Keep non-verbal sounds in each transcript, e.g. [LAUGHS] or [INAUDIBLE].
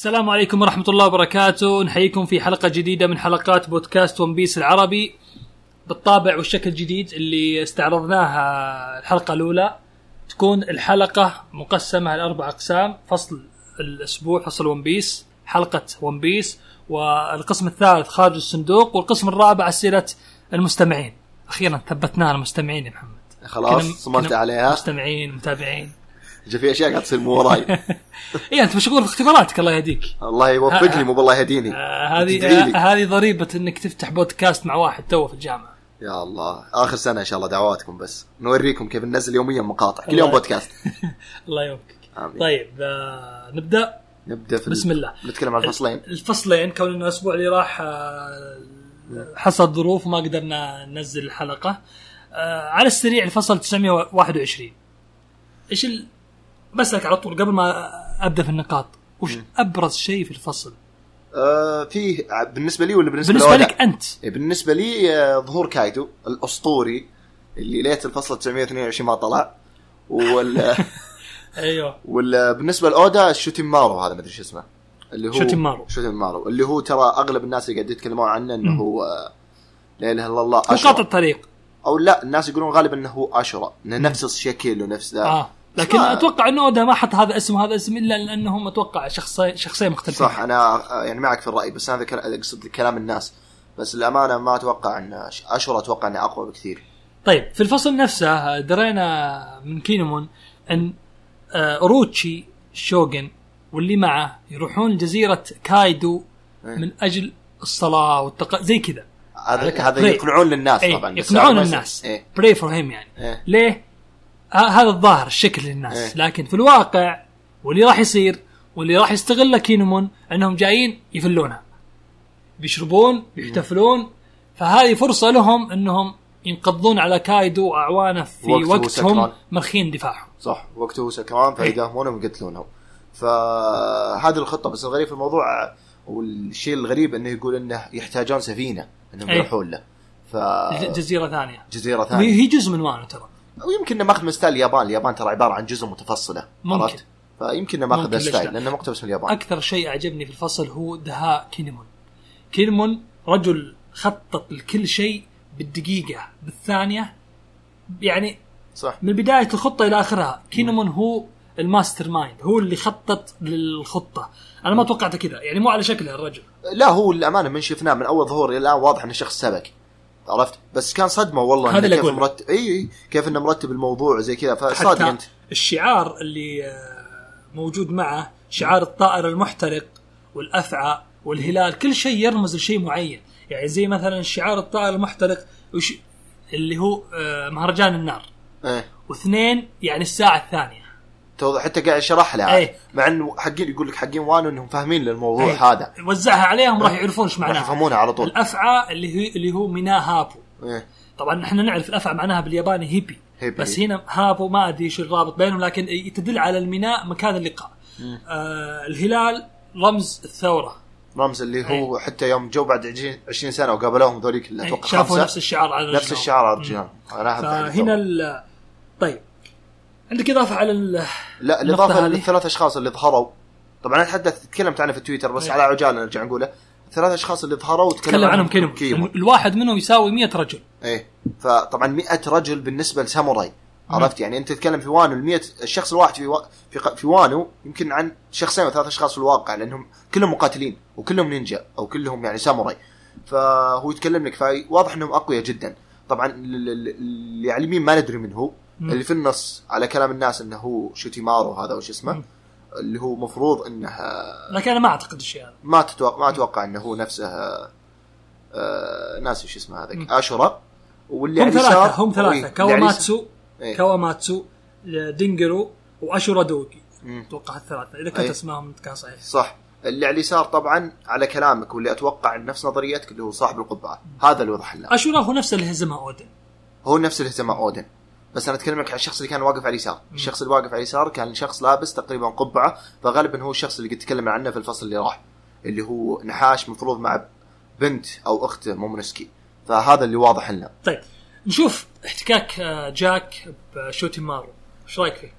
السلام عليكم ورحمة الله وبركاته. نحييكم في حلقة جديدة من حلقات بودكاست One Piece العربي. بالطابع والشكل الجديد اللي استعرضناها الحلقة الأولى تكون الحلقة مقسمة لأربع أقسام. فصل الأسبوع فصل One Piece حلقة One Piece والقسم الثالث خارج الصندوق والقسم الرابع أسئلة المستمعين. أخيرا ثبتناها المستمعين يا محمد. خلاص صملت كنا عليها. مستمعين متابعين. جا في أشياء قاعد تصير مو وراي. [LAUGHS] اي أنت مشغول في اختباراتك الله يهديك. الله يوفقني مو بالله يهديني. آه، هذه تدعي لي. آه، هذه ضريبة إنك تفتح بودكاست مع واحد توه في الجامعة. يا الله. آخر سنة إن شاء الله دعواتكم بس. نوريكم كيف ننزل يوميا مقاطع. كل. يوم بودكاست. [LAUGHS] الله يوفقك. طيب آه نبدأ؟ نبدأ في بسم الله. نتكلم عن الفصلين. الفصلين كون إنه الأسبوع اللي راح آه، حصل ظروف وما قدرنا ننزل الحلقة. آه على السريع الفصل 921 إيش ال... بسألك على طول قبل ما أبدأ في النقاط وش أبرز شيء في الفصل؟ آه فيه بالنسبة لي ولا بالنسبة, بالنسبة؟ لك أنت. إيه، بالنسبة لي آه ظهور كايدو الأسطوري اللي ليت الفصل 922 ما طلع وال [LAUGHS] [LAUGHS] أيوه. وال بالنسبة لأودا الشوتيمارو هذا ما أدري شو اسمه اللي هو شوتيمارو. شوتيمارو اللي هو ترى أغلب الناس اللي قاعد يتكلمون عنه إنه هو آه، لا إله إلا الله. قاطع الطريق. أو لا الناس يقولون غالبا إنه هو اشرا إنه نفس الشكل ونفس ذا. آه. لكن ما- أتوقع إنه أودا ما حط هذا اسم وهذا اسم إلا لأنهم أتوقع شخصين شخصين مختلفين صح أنا آه، يعني معك في الرأي بس هذا كلا- اقصد كلام الناس بس الامانه ما أتوقع إن اشرا أتوقع انه أقوى بكثير طيب في الفصل نفسه درينا من كينومون إن آه، اوروتشي شوغن واللي معه يروحون جزيرة كايدو إيه. من أجل الصلاة والتق... زي كذا هذا هذا. يقنعون للناس أي طبعا يقنعون هذا. الناس إيه. pray for him يعني إيه. ليه؟ ه- هذا الظاهر الشكل للناس. إيه. لكن في الواقع واللي راح يصير واللي راح يستغله كينومون انهم جايين يفلونها بيشربون بيحتفلون. فهذه فرصة لهم انهم ينقضون على كايدو واعوانه في وقت وقتهم. مرخين دفاعهم. صح وقته سكران فيداهمونهم ويقتلونهم. فهذه الخطة بس الغريب في الموضوع والشيء الغريب إنه يقول إنه يحتاجون سفينة إنهم إيه. يروحون له. ف جزيرة ثانية. جزيرة ثانية. هي جزء من وانو ترى. ويمكن إنه ماخذ من ستايل اليابان، اليابان ترى عبارة عن جزر متفصلة ممكن. عرفت؟ فيمكن إنه ليش ستايل لا؟ لأنه مقتبس من اليابان. أكثر شيء أعجبني في الفصل هو دهاء كينيمون كينيمون رجل خطط لكل شيء بالدقيقة بالثانية يعني صح. من بداية الخطة إلى آخرها. كينيمون هو ال mastermind هو اللي خطط للخطة. أنا ما توقعته كذا يعني مو على شكله الرجل. لا هو الامانه من شفناه من أول ظهور إلى الآن واضح إنه شخص سبق عرفت؟ بس كان صدمة والله هذا اللي كيف. مرتب إي إي كيف إنه مرتب الموضوع زي كذا. فصادق أنت. الشعار اللي آه، موجود معه شعار الطائر المحترق والأفعى والهلال كل شيء يرمز لشيء معين. يعني زي مثلا شعار الطائر المحترق وش اللي هو آه، مهرجان النار. إيه. واثنين يعني الساعة الثانية. حتى قاعد يشرح لها إيه. مع انه حقين يقول لك حقين وانو إنهم فاهمين للموضوع أي. هذا. وزعها عليهم راح يعرفون إيش راح معناها يفهمونها على طول. الأفعى اللي هو اللي هو ميناء هابو. إيه. طبعا إحنا نعرف الأفعى معناها بالياباني هيبي. هيبي. بس هنا هابو ما أدري إيش الرابط بينهم لكن تدل على الميناء مكان اللقاء. آه الهلال رمز الثورة. رمز اللي هو حتى يوم جو بعد 20 20 سنة وقابلوهم ذوليك أي، أتوقع شافوا نفس الشعار على نفس. الشعار على الرجال. ال... طيب. عندك إضافة على ال... لا الإضافة؟ للثلاث أشخاص اللي ظهروا. طبعا أنا تحدثت تكلمت عنه في تويتر بس إيه. على عجالة نرجع نقوله. الثلاث أشخاص اللي ظهروا وتكلم تكلم عنهم كيمون الواحد منهم يساوي 100 رجل. إيه. فطبعا 100 رجل بالنسبة لساموراي. عرفت؟ يعني أنت تتكلم في وانو ال 100 الشخص الواحد في و... في, في وانو يمكن عن شخصين أو ثلاث أشخاص في الواقع لأنهم كلهم مقاتلين وكلهم نينجا أو كلهم يعني ساموراي. فهو يتكلم لك فواضح إنهم أقوياء جدا. طبعا ال- ال- اللي على اليمين ما ندري من هو. مم. اللي في النص على كلام الناس إنه هو شوتيمارو هذا وش اسمه مم. اللي هو مفروض إنه لكن أنا ما أعتقد الشيء هذا ما تتوقع ما أتوقع إنه هو نفسه آه ناسي وش اسمه. هذاك آشورا واللي هم على اليسار ثلاثة هم إيه، ثلاثة اللي على كواماتسو إيه. كواماتسو دينجرو وأشورا دوجي مم. أتوقع الثلاثه إذا كنت أي. أسمائهم كان صحيح صح اللي على اليسار طبعا على كلامك واللي أتوقع نفس نظريتك اللي هو صاحب القبعة هذا اللي وضح لنا أشورا هو نفسه اللي هزمها أودن هو نفس اللي هزمه أودن بس أنا أتكلم لك عن الشخص اللي كان واقف على اليسار. الشخص اللي واقف على اليسار كان شخص لابس تقريبا قبعة فغالبا هو الشخص اللي قد تكلمنا عنه في الفصل اللي راح اللي هو نحاش مفروض مع بنت أو اخته مومونسكي فهذا اللي واضح لنا. طيب نشوف احتكاك آه، جاك بشوتيمارو. إيش رأيك فيه؟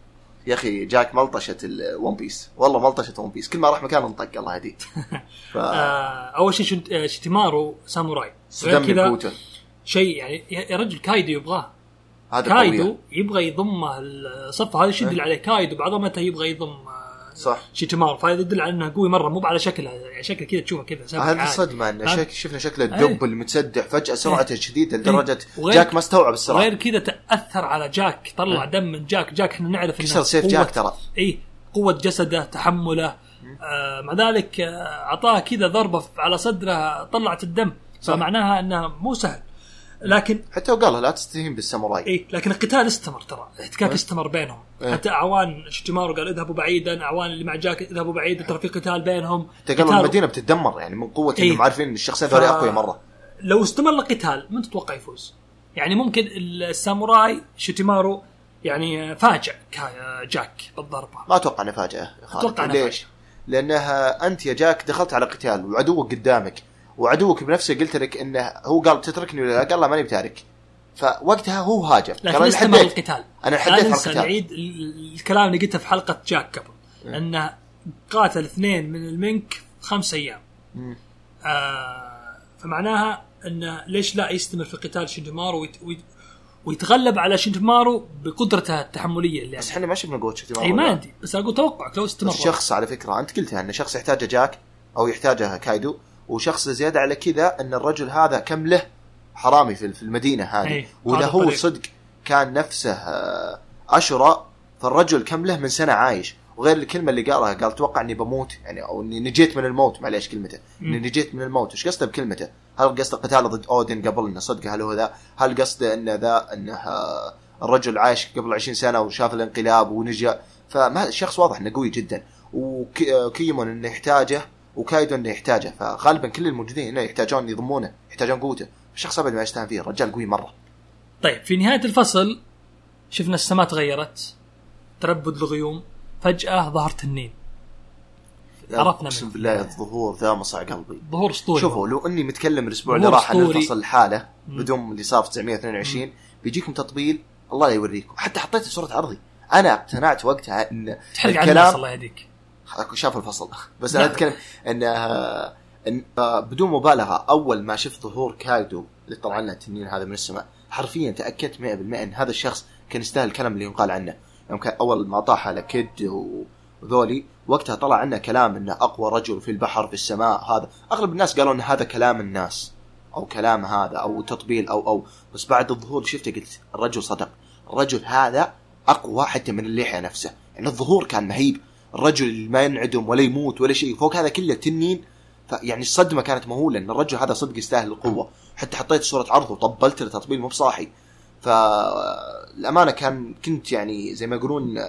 يا أخي جاك ملطشة ال One Piece والله ملطشة One Piece كل ما راح مكان انطق الله يهديه. [LAUGHS] ف آه أول شيء آه، شيتيمارو ساموراي. غير كذا شيء يعني يا رجل كايدو يبغاه. هذا كايدو قوية. يبغى يضمه لصفه هذا إيش يدل عليه كايدو بعظمته يبغى يضم آه، صح. شيتيمارو فهذا يدل على إنه قوي مرة مو على شكله يعني شكله كذا تشوفه كذا هذه عادي. الصدمه إن هذا- شك شفنا شكله الدب المتسدح فجأة سرعته شديدة لدرجة جاك ما استوعب السرعه غير كذا تأثر على جاك طلع دم من جاك جاك إحنا نعرف كسر سيف جاك ترى. اي قوة جسده تحمله. آه مع ذلك آه، أعطاه كذا ضربة ف- على صدره طلعت الدم. صح. فمعناها إنه مو سهل. لكن حتى وقال له لا تستهين بالساموراي اي لكن القتال استمر ترى الاحتكاك استمر بينهم إيه. حتى أعوان شتيمارو قال اذهبوا بعيدا أعوان اللي مع جاك اذهبوا بعيدا ترى في قتال بينهم حتى قالوا المدينة بتدمر يعني من قوة إيه. انهم عارفين إن الشخصين ف- ذولي اقوياء مرة لو استمر القتال من تتوقع يفوز؟ يعني ممكن الساموراي شتيمارو يعني فاجأ كا- جاك بالضربة ما أتوقع إنه يا خالد. أتوقع إنه ليش؟ لأنها أنت يا جاك دخلت على قتال وعدوك قدامك وعدوك بنفسه قلت لك إنه هو قال تتركني ولا لا؟ قال لا ماني بتارك. فوقتها هو هاجم لكن استمر. القتال. أنا حديت على القتال. نعيد ال- الكلام اللي قلته في حلقة جاك قبل. إنه قاتل اثنين من المنك خمس أيام. آه فمعناها إنه ليش لا يستمر في قتال شتيمارو ويت ويت ويتغلب على شتيمارو بقدرته التحملية اللي بس عنده إحنا ما شفنا قوة شتيمارو اي ما عندي. بس أقول توقعك لو استمر. الشخص على فكرة أنت قلتها ان شخص يحتاجه جاك أو يحتاجه كايدو. وشخص زيادة على كذا أن الرجل هذا كم له حرامي في المدينة هذه إيه، واذا هذا هو طريق. صدق كان نفسه آه، اشرى فالرجل كم له من سنة عايش وغير الكلمة اللي قالها قال أتوقع إني بموت يعني أو إني نجيت من الموت معليش كلمته إني. نجيت من الموت إيش قصده بكلمته؟ هل قصده قتاله ضد أودن قبل إنه صدق هل هو ذا؟ هل قصده انه ذا إنه آه، الرجل عايش قبل 20 سنة وشاف الانقلاب ونجا فما الشخص واضح إنه قوي جدا وكيمون إنه يحتاجه وكايدو إنه يحتاجه. فغالبا كل الموجودين هنا يحتاجون يضمونه يحتاجون قوته. الشخص ابدا ما يستهان فيه الرجال قوي مرة. طيب في نهاية الفصل شفنا السماء تغيرت تربد الغيوم فجأة ظهر تنين عرفنا أقسم. بالله الظهور ذا مصع قلبي. ظهور أسطوري. شوفوا لو إني متكلم الأسبوع اللي راح عن. الفصل الحالة مم. بدون اللي صار في 922 بيجيكم تطبيل الله لا يوريكم. حتى حطيت صورة عرضي. أنا اقتنعت وقتها إن تحرق الكلام الله يهديك. شاف الفصل. [LAUGHS] بس أنا نعم. أتكلم إن آه، آه، بدون مبالغة أول ما شفت ظهور كايدو اللي طلع لنا التنين هذا من السماء حرفيا تأكدت 100% إن هذا الشخص كان يستاهل الكلام اللي ينقال عنه. يوم كان أول ما طاح على كيد وذولي وقتها طلع عنا كلام إنه أقوى رجل في البحر في السماء هذا. أغلب الناس قالوا إن هذا كلام الناس أو كلام هذا أو تطبيل أو أو. بس بعد الظهور شفته قلت الرجل صدق. الرجل هذا أقوى حتى من اللحية نفسه. يعني الظهور كان مهيب. الرجل اللي ما ينعدم ولا يموت ولا شيء فوق هذا كله تنين. يعني الصدمة كانت مهولة إن الرجل هذا صدق يستاهل القوة. حتى حطيت صورة عرضه وطبلت له تطبيل مو بصاحي. فالامانه كان كنت يعني زي ما يقولون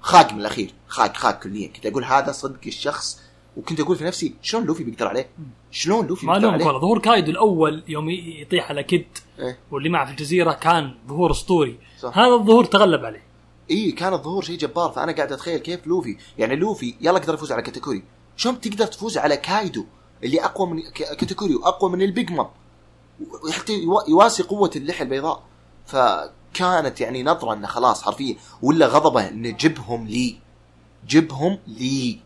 خاق من الأخير. خاق خاق كليا. كنت أقول هذا صدق الشخص. وكنت أقول في نفسي شلون لوفي بيقدر عليه؟ شلون لوفي ما بيقدر لومك عليه؟ والله ظهور كايدو الأول يوم يطيح على كيد إيه. واللي معه في الجزيرة كان ظهور أسطوري. هذا الظهور تغلب عليه. اي كان الظهور شيء جبار فأنا قاعد أتخيل كيف لوفي يعني لوفي يلا قدر يفوز على كاتيكوري. شلون تقدر تفوز على كايدو اللي أقوى من ك- كاتيكوري وأقوى من البيج مام وحتى يوا- يواسي قوة اللحية البيضاء. فكانت يعني نظرة إنه خلاص حرفيا ولا غضبه انه جبهم لي. جبهم لي.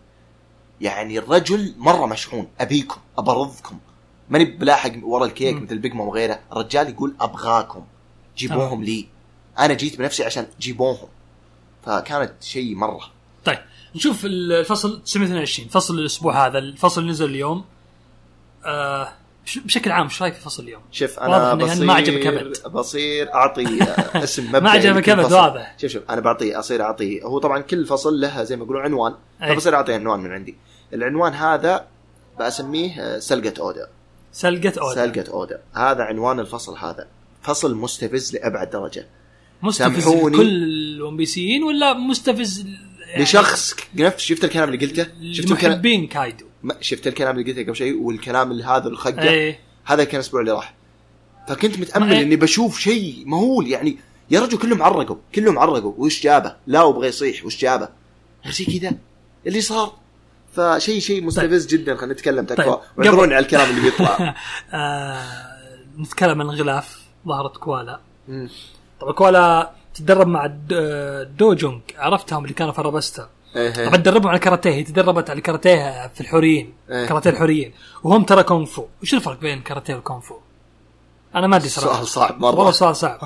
يعني الرجل مرة مشحون أبيكم أبرضكم. ماني بلاحق ورا الكيك. مثل بيج مام وغيره الرجال يقول أبغاكم جيبوهم. لي. أنا جيت بنفسي عشان جيبوهم. فكانت شيء مرة. طيب نشوف الفصل 922 فصل الأسبوع هذا الفصل اللي نزل اليوم. آه بش- بشكل عام إيش رأيك في فصل اليوم؟ شوف أنا إنه بصير ما عجبك أبد. بصير أعطي [LAUGHS] اسم مبدئي ما عجبك أبد. واضح. شوف شوف أنا بعطيه أصير اعطيه هو طبعا كل فصل له زي ما يقولون عنوان أي. فبصير اعطيه عنوان من عندي. العنوان هذا بسميه آه، سلقة اودا سلقة اودا سلقة اودا هذا عنوان الفصل هذا. فصل مستفز لأبعد درجة. مستفز سامحوني. كل الون بي سيين ولا مستفز يعني لشخص نفس شفت الكلام اللي قلته؟ شفت لمحبين كايدو. شفت الكلام اللي قلته قبل شيء والكلام اللي هذا الخقة؟ إيه. هذا كان الأسبوع اللي راح. فكنت متأمل ما- إني بشوف شيء مهول. يعني يا رجل كلهم عرقوا كلهم عرقوا. وش جابه؟ لا وبغى يصيح. وش جابه؟ زي كذا. اللي صار. فشيء شيء مستفز جدا. خلينا نتكلم تكفى طيب، على الكلام اللي بيطلع [LAUGHS] آه نتكلم عن الغلاف ظهرت كوالا. طبعا كوالا تتدرب مع دوجونج عرفتهم اللي كانوا في ألاباستا إيه. طبعا تدربوا على الكاراتيه هي تدربت على الكاراتيه في الحوريين إيه. كاراتيه الحوريين وهم ترى كونغ فو وش الفرق بين الكاراتيه والكونغ فو؟ أنا ما أدري صراحة سؤال صعب مرة. والله سؤال صعب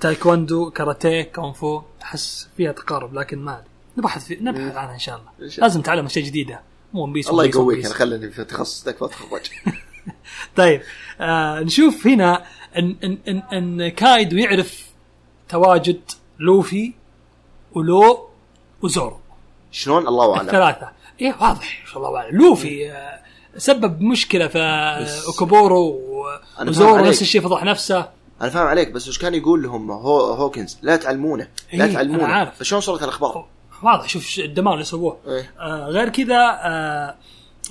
تايكوندو كاراتيه كونغ فو أحس فيها تقارب لكن ما أدري نبحث في نبحث عنها إن شاء الله. لازم نتعلم اشياء جديدة مو One Piece الله يقويك. أنا خليني في تخصصك واتخرج [LAUGHS] طيب آه نشوف هنا ان ان ان, إن كايدو يعرف تواجد لوفي ولو وزورو. شلون؟ الله أعلم. الثلاثه إيه واضح. الله أعلم. لوفي آه سبب مشكلة في اوكوبورو وزورو. نفس الشيء فضح نفسه. أنا فاهم عليك بس وش كان يقول لهم؟ هو هوكنز. لا تعلمونه. لا إيه، تعلمونه. فشلون صارت الأخبار؟ واضح. شوف الدمار اللي سووه إيه. آه غير كذا آه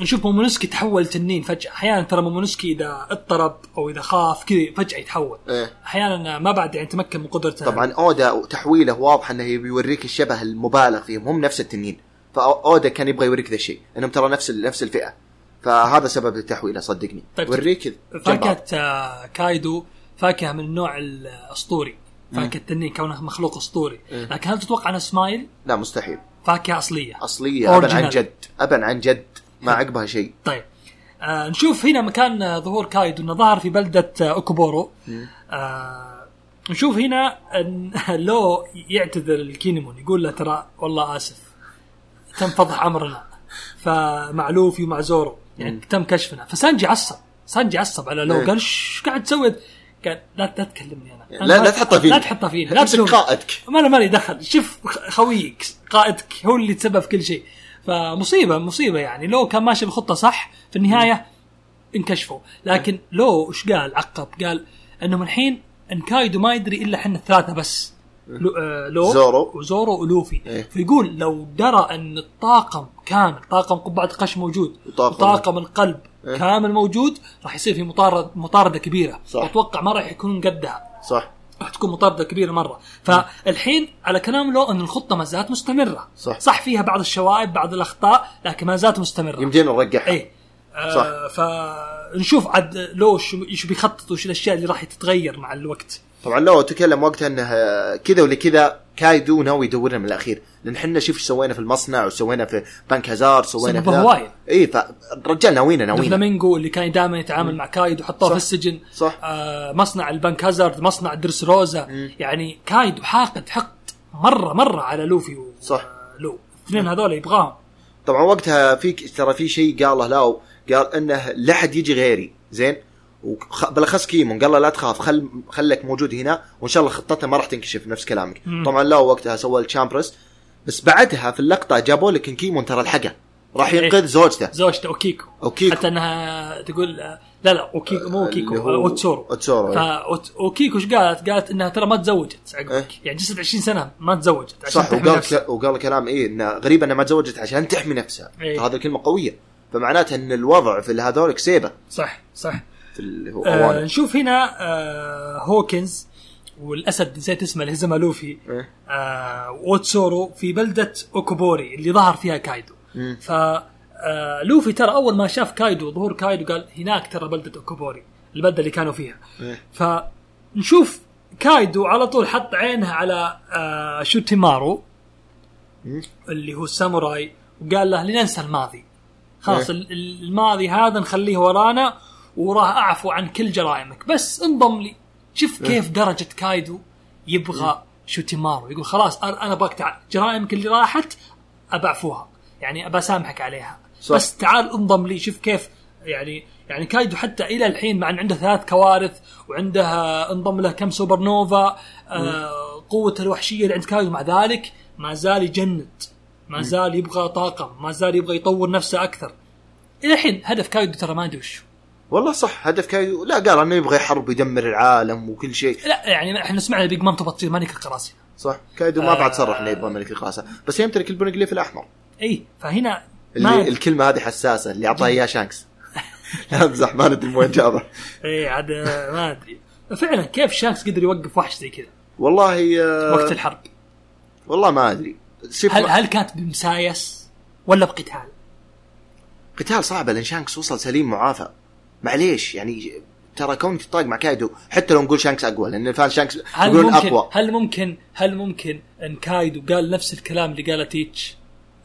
نشوف مومونسكي تحول تنين فجأة. أحيانا ترى مومونسكي إذا اضطرب أو إذا خاف كذا فجأة يتحول. إيه. أحيانا ما بعد يعني تمكن من قدرته. طبعا أودا تحويله واضح إنه يبي يوريك الشبه المبالغ فيهم. هم نفس التنين. فأودا كان يبغى يوريك ذا الشيء إنهم ترى نفس نفس الفئة. فهذا سبب التحويله صدقني. طيب، وريك جنب فاكهة. آه، كايدو فاكهة من النوع الأسطوري. فاكهة التنين كونه مخلوق أسطوري. إيه. لكن هل تتوقع أن سمايل؟ لا مستحيل. فاكهة أصلية. أصلية ابا عن. جد. ابا عن جد. ما عقبها شيء. طيب. آه نشوف هنا مكان آه، ظهور كايدو إنه ظهر في بلدة آه أوكوبورو. آه نشوف هنا إن [LAUGHS] لاو يعتذر لكينيمون يقول له ترى والله آسف تم فضح أمرنا. فمع لوفي ومع زورو. يعني تم كشفنا. فسانجي عصب. سانجي عصب على لو. إيه. قال إيش قاعد تسوي؟ قال لا لا تكلمني أنا. أنا لا لا تحطها فيني. لا تحطها فيني. لا تلومني. قائدك. ما أنا مالي دخل. شوف خويك قائدك هو اللي تسبب في كل شيء. فمصيبة مصيبة يعني. لو كان ماشي بالخطة صح في النهاية انكشفوا. لكن لو إيش قال عقب قال إنه من الحين إن كايدو ما يدري إلا إحنا الثلاثة بس. لو, آه لو زورو. وزورو ولوفي. إيه. فيقول لو درى إن الطاقم كامل طاقم قبعة قش موجود وطاقم- وطاقم القلب إيه. كامل موجود راح يصير في مطارده مطاردة كبيرة. صح. واتوقع ما راح يكون قدها. صح. راح تكون مطاردة كبيرة مرة. فالحين على كلام لو أن الخطة ما زالت مستمرة. صح. صح فيها بعض الشوائب بعض الأخطاء لكن ما زالت مستمرة. يمدينا نرجعها. إيه. صح. آه فنشوف عاد لو شو بيخطط وش الأشياء اللي راح تتغير مع الوقت. طبعا لو تكلم وقتها انه كذا ولا كذا كايدو ناوي يدورنا من الأخير لأن إحنا شوف إيش سوينا في المصنع وسوينا في بنك هزار سوينا في. هواية. إي فالرجال ناوينا ناوينا فلامينجو اللي كان دائما يتعامل مع كايدو حطوه. في السجن صح. آه مصنع البنك هازارد مصنع درس روزا يعني كايدو حاقد حقد مرة مرة على لوفي و صح. لو الاثنين هذول يبغاهم طبعا وقتها في ترى في شيء قاله لاو قال إنه لا حد يجي غيري زين بالاخص كيمون قال له لا تخاف خل خلك موجود هنا وإن شاء الله خطتنا ما راح تنكشف نفس كلامك مم. طبعا لاو وقتها سوى الشامبرس بس بعدها في اللقطة جابوا لك ان كيمون ترى الحقه راح إيه. ينقذ زوجته زوجته أوكيكو أوكيكو. حتى إنها تقول لا لا أوكيكو مو أوكيكو أوتسورو أوتسورو، إيه. فاوكيكو إيش قالت؟ قالت إنها ترى ما تزوجت عقبك إيه. يعني جلست 20 سنة ما تزوجت عشان صح وقال. ك... وقال كلام إيه انه غريب إنها ما تزوجت عشان تحمي نفسها إيه. هذه الكلمة قوية فمعناتها إن الوضع في هذول كسيبة صح صح في اللي هو آه. نشوف هنا آه هوكنز والأسد نسيت اسمه اللي هزم لوفي إيه. آه ووتسورو في بلدة أوكوبورو اللي ظهر فيها كايدو مم. ف آه لوفي ترى أول ما شاف كايدو ظهور كايدو قال هناك ترى بلدة أوكوبوري البلدة اللي كانوا فيها إيه. فنشوف كايدو على طول حط عينه على آه شوتيمارو مم. اللي هو الساموراي وقال له لننسى الماضي خلاص إيه. ال- ال- الماضي هذا نخليه ورانا وراح أعفو عن كل جرائمك. بس انضم لي. شوف إيه. كيف درجة كايدو يبغى شوتيمارو. يقول خلاص أنا أبغاك جرائمك اللي راحت أبعفوها. يعني أبى أسامحك عليها. صح. بس تعال انضم لي. شوف كيف يعني يعني كايدو حتى إلى الحين مع إن عنده ثلاث كوارث وعنده انضم له كم سوبر نوفا آه قوته الوحشية اللي عند كايدو. مع ذلك ما زال يجند. ما زال يبغى طاقم ما زال يبغى يطور نفسه أكثر. إلى الحين هدف كايدو ترى ما ادري وش والله صح هدف كايدو لا قال انه يبغى يحارب ويدمر العالم وكل شيء. لا يعني إحنا سمعنا بيج مام تبغى تصير ملك القراصنة. صح كايدو ما آه. بعد صرح إنه يبغى ملك القراصنة بس يمتلك ال poneglyph الأحمر. إي فهنا اللي ما الكلمة هذه حساسة اللي اعطاها إياه شانكس. [LAUGHS] لا امزح ما ندري من وين جابها إي عاد آه، ما أدري. فعلا كيف شانكس قدر يوقف وحش زي كذا؟ والله آه، وقت الحرب. والله ما أدري. هل هل كانت بمسايس ولا بقتال؟ قتال صعب لأن شانكس وصل سليم معافى. معليش يعني ترى كونك تطاق مع كايدو حتى لو نقول شانكس أقوى لأن فان شانكس هل يقولون ممكن أقوى. هل ممكن هل ممكن أن كايدو قال نفس الكلام اللي قاله تيتش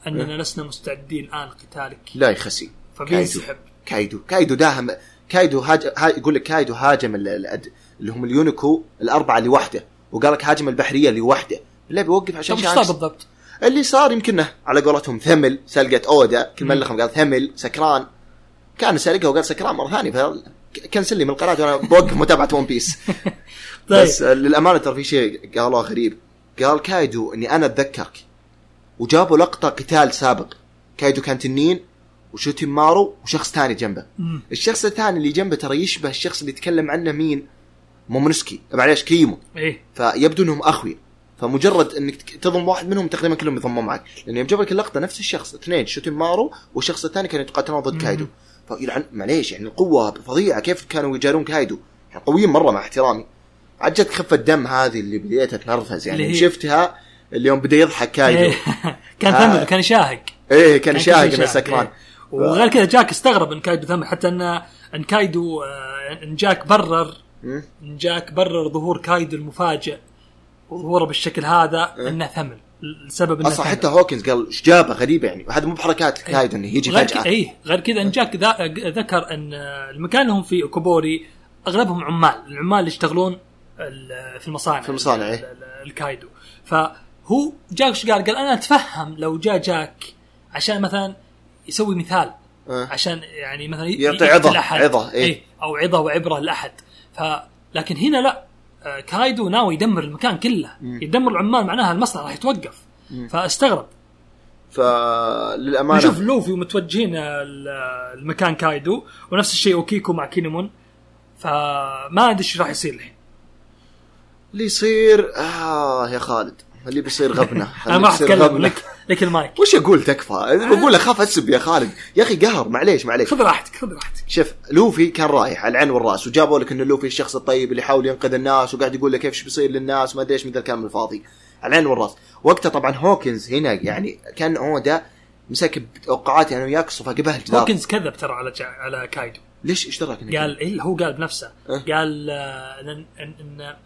أننا لسنا مستعدين الان لقتالك لا يخسي. فبينسحب كايدو كايدو داهم كايدو هاج... ها... يقول لك كايدو هاجم ال... ال- اللي هم اليونيكو الأربعة لوحده وقال لك هاجم البحرية لوحده. لا بيوقف عشان إيش صار شانكس. بالضبط؟ اللي صار يمكنه على قولتهم ثمل سلقت أودا كل ملخم قال ثمل سكران. كان سرقه وقال سكران مره ثانية فكنسل لي من القناة وأنا بوقف متابعة One Piece [LAUGHS] طيب. بس آه، للأمانة ترى في شيء قالوه غريب. قال كايدو إني أنا أتذكرك. وجابوا لقطة قتال سابق. كايدو كان تنين وشوتي مارو وشخص ثاني جنبه. مم. الشخص الثاني اللي جنبه ترى يشبه الشخص اللي تكلم عنه مين؟ مومونسكي. معليش كيمو. إيه. فيبدو إنهم اخويا فمجرد إنك تضم واحد منهم تقريبا كلهم يضمون معك. لأن يوم جاب لك اللقطة نفس الشخص اثنين شوتي مارو والشخص الثاني كانوا يتقاتلون ضد مم. فيلعن معليش يعني القوة فظيعة كيف كانوا يجارون كايدو يعني قويين مرة مع احترامي عاد جت خفة دم هذه اللي بديت اتنرفز يعني اللي شفتها اليوم بدا يضحك كايدو إيه. [LAUGHS] كان آه. ثمل كان شاهق إيه كان شاهق كل إنه سكران إيه. وغير كذا جاك استغرب إن كايدو ثمل حتى ان إن كايدو آه، إن جاك برر. إن جاك برر ظهور كايدو المفاجئ وظهوره بالشكل هذا إيه. إنه ثمل السبب أصلا. حتى هوكنز قال إيش جابه غريبه يعني هذا مو بحركات كايدو إنه يجي غير فجأة اي غير كذا إن جاك ذا- ذكر إن المكان اللي هم فيه كوبوري أغلبهم عمال العمال اللي يشتغلون في المصانع في المصانع، ال- إيه. ال- الكايدو فهو جاك إيش قال؟ قال أنا أتفهم لو جاء جاك عشان مثلا يسوي مثال آه. عشان يعني مثلا يعطي أحد. عظة، إيه. إيه أو عظة وعبرة لأحد ف لكن هنا لا كايدو ناوي يدمر المكان كله. يدمر العمال معناها المصنع راح يتوقف فاستغرب. فللامانه نشوف لوفي ومتوجهين ال- المكان كايدو ونفس الشيء أوكيكو مع كينيمون. فما أدري إيش راح يصير الحين. اللي يصير آه يا خالد اللي بيصير غبنة. [LAUGHS] أنا ما راح أتكلم لك. لك المايك. وش أقول تكفى؟ بقول أخاف أسب يا خالد. يا أخي قهر معليش معليش. خذ راحتك خذ راحتك. شوف لوفي كان رايح على العين والراس وجابوا لك إنه لوفي الشخص الطيب اللي يحاول ينقذ الناس وقاعد يقول لك كيف إيش بيصير للناس ما أدري إيش من الكلام الفاضي. على العين والراس. وقتها طبعا هوكنز هنا يعني كان اودا مسك توقعاتي أنا وياك قبل الجدار هوكنز كذب ترى على جا... على كايدو. ليش إيش دراك قال إيه هو قال بنفسه. أه. قال آه، ان ان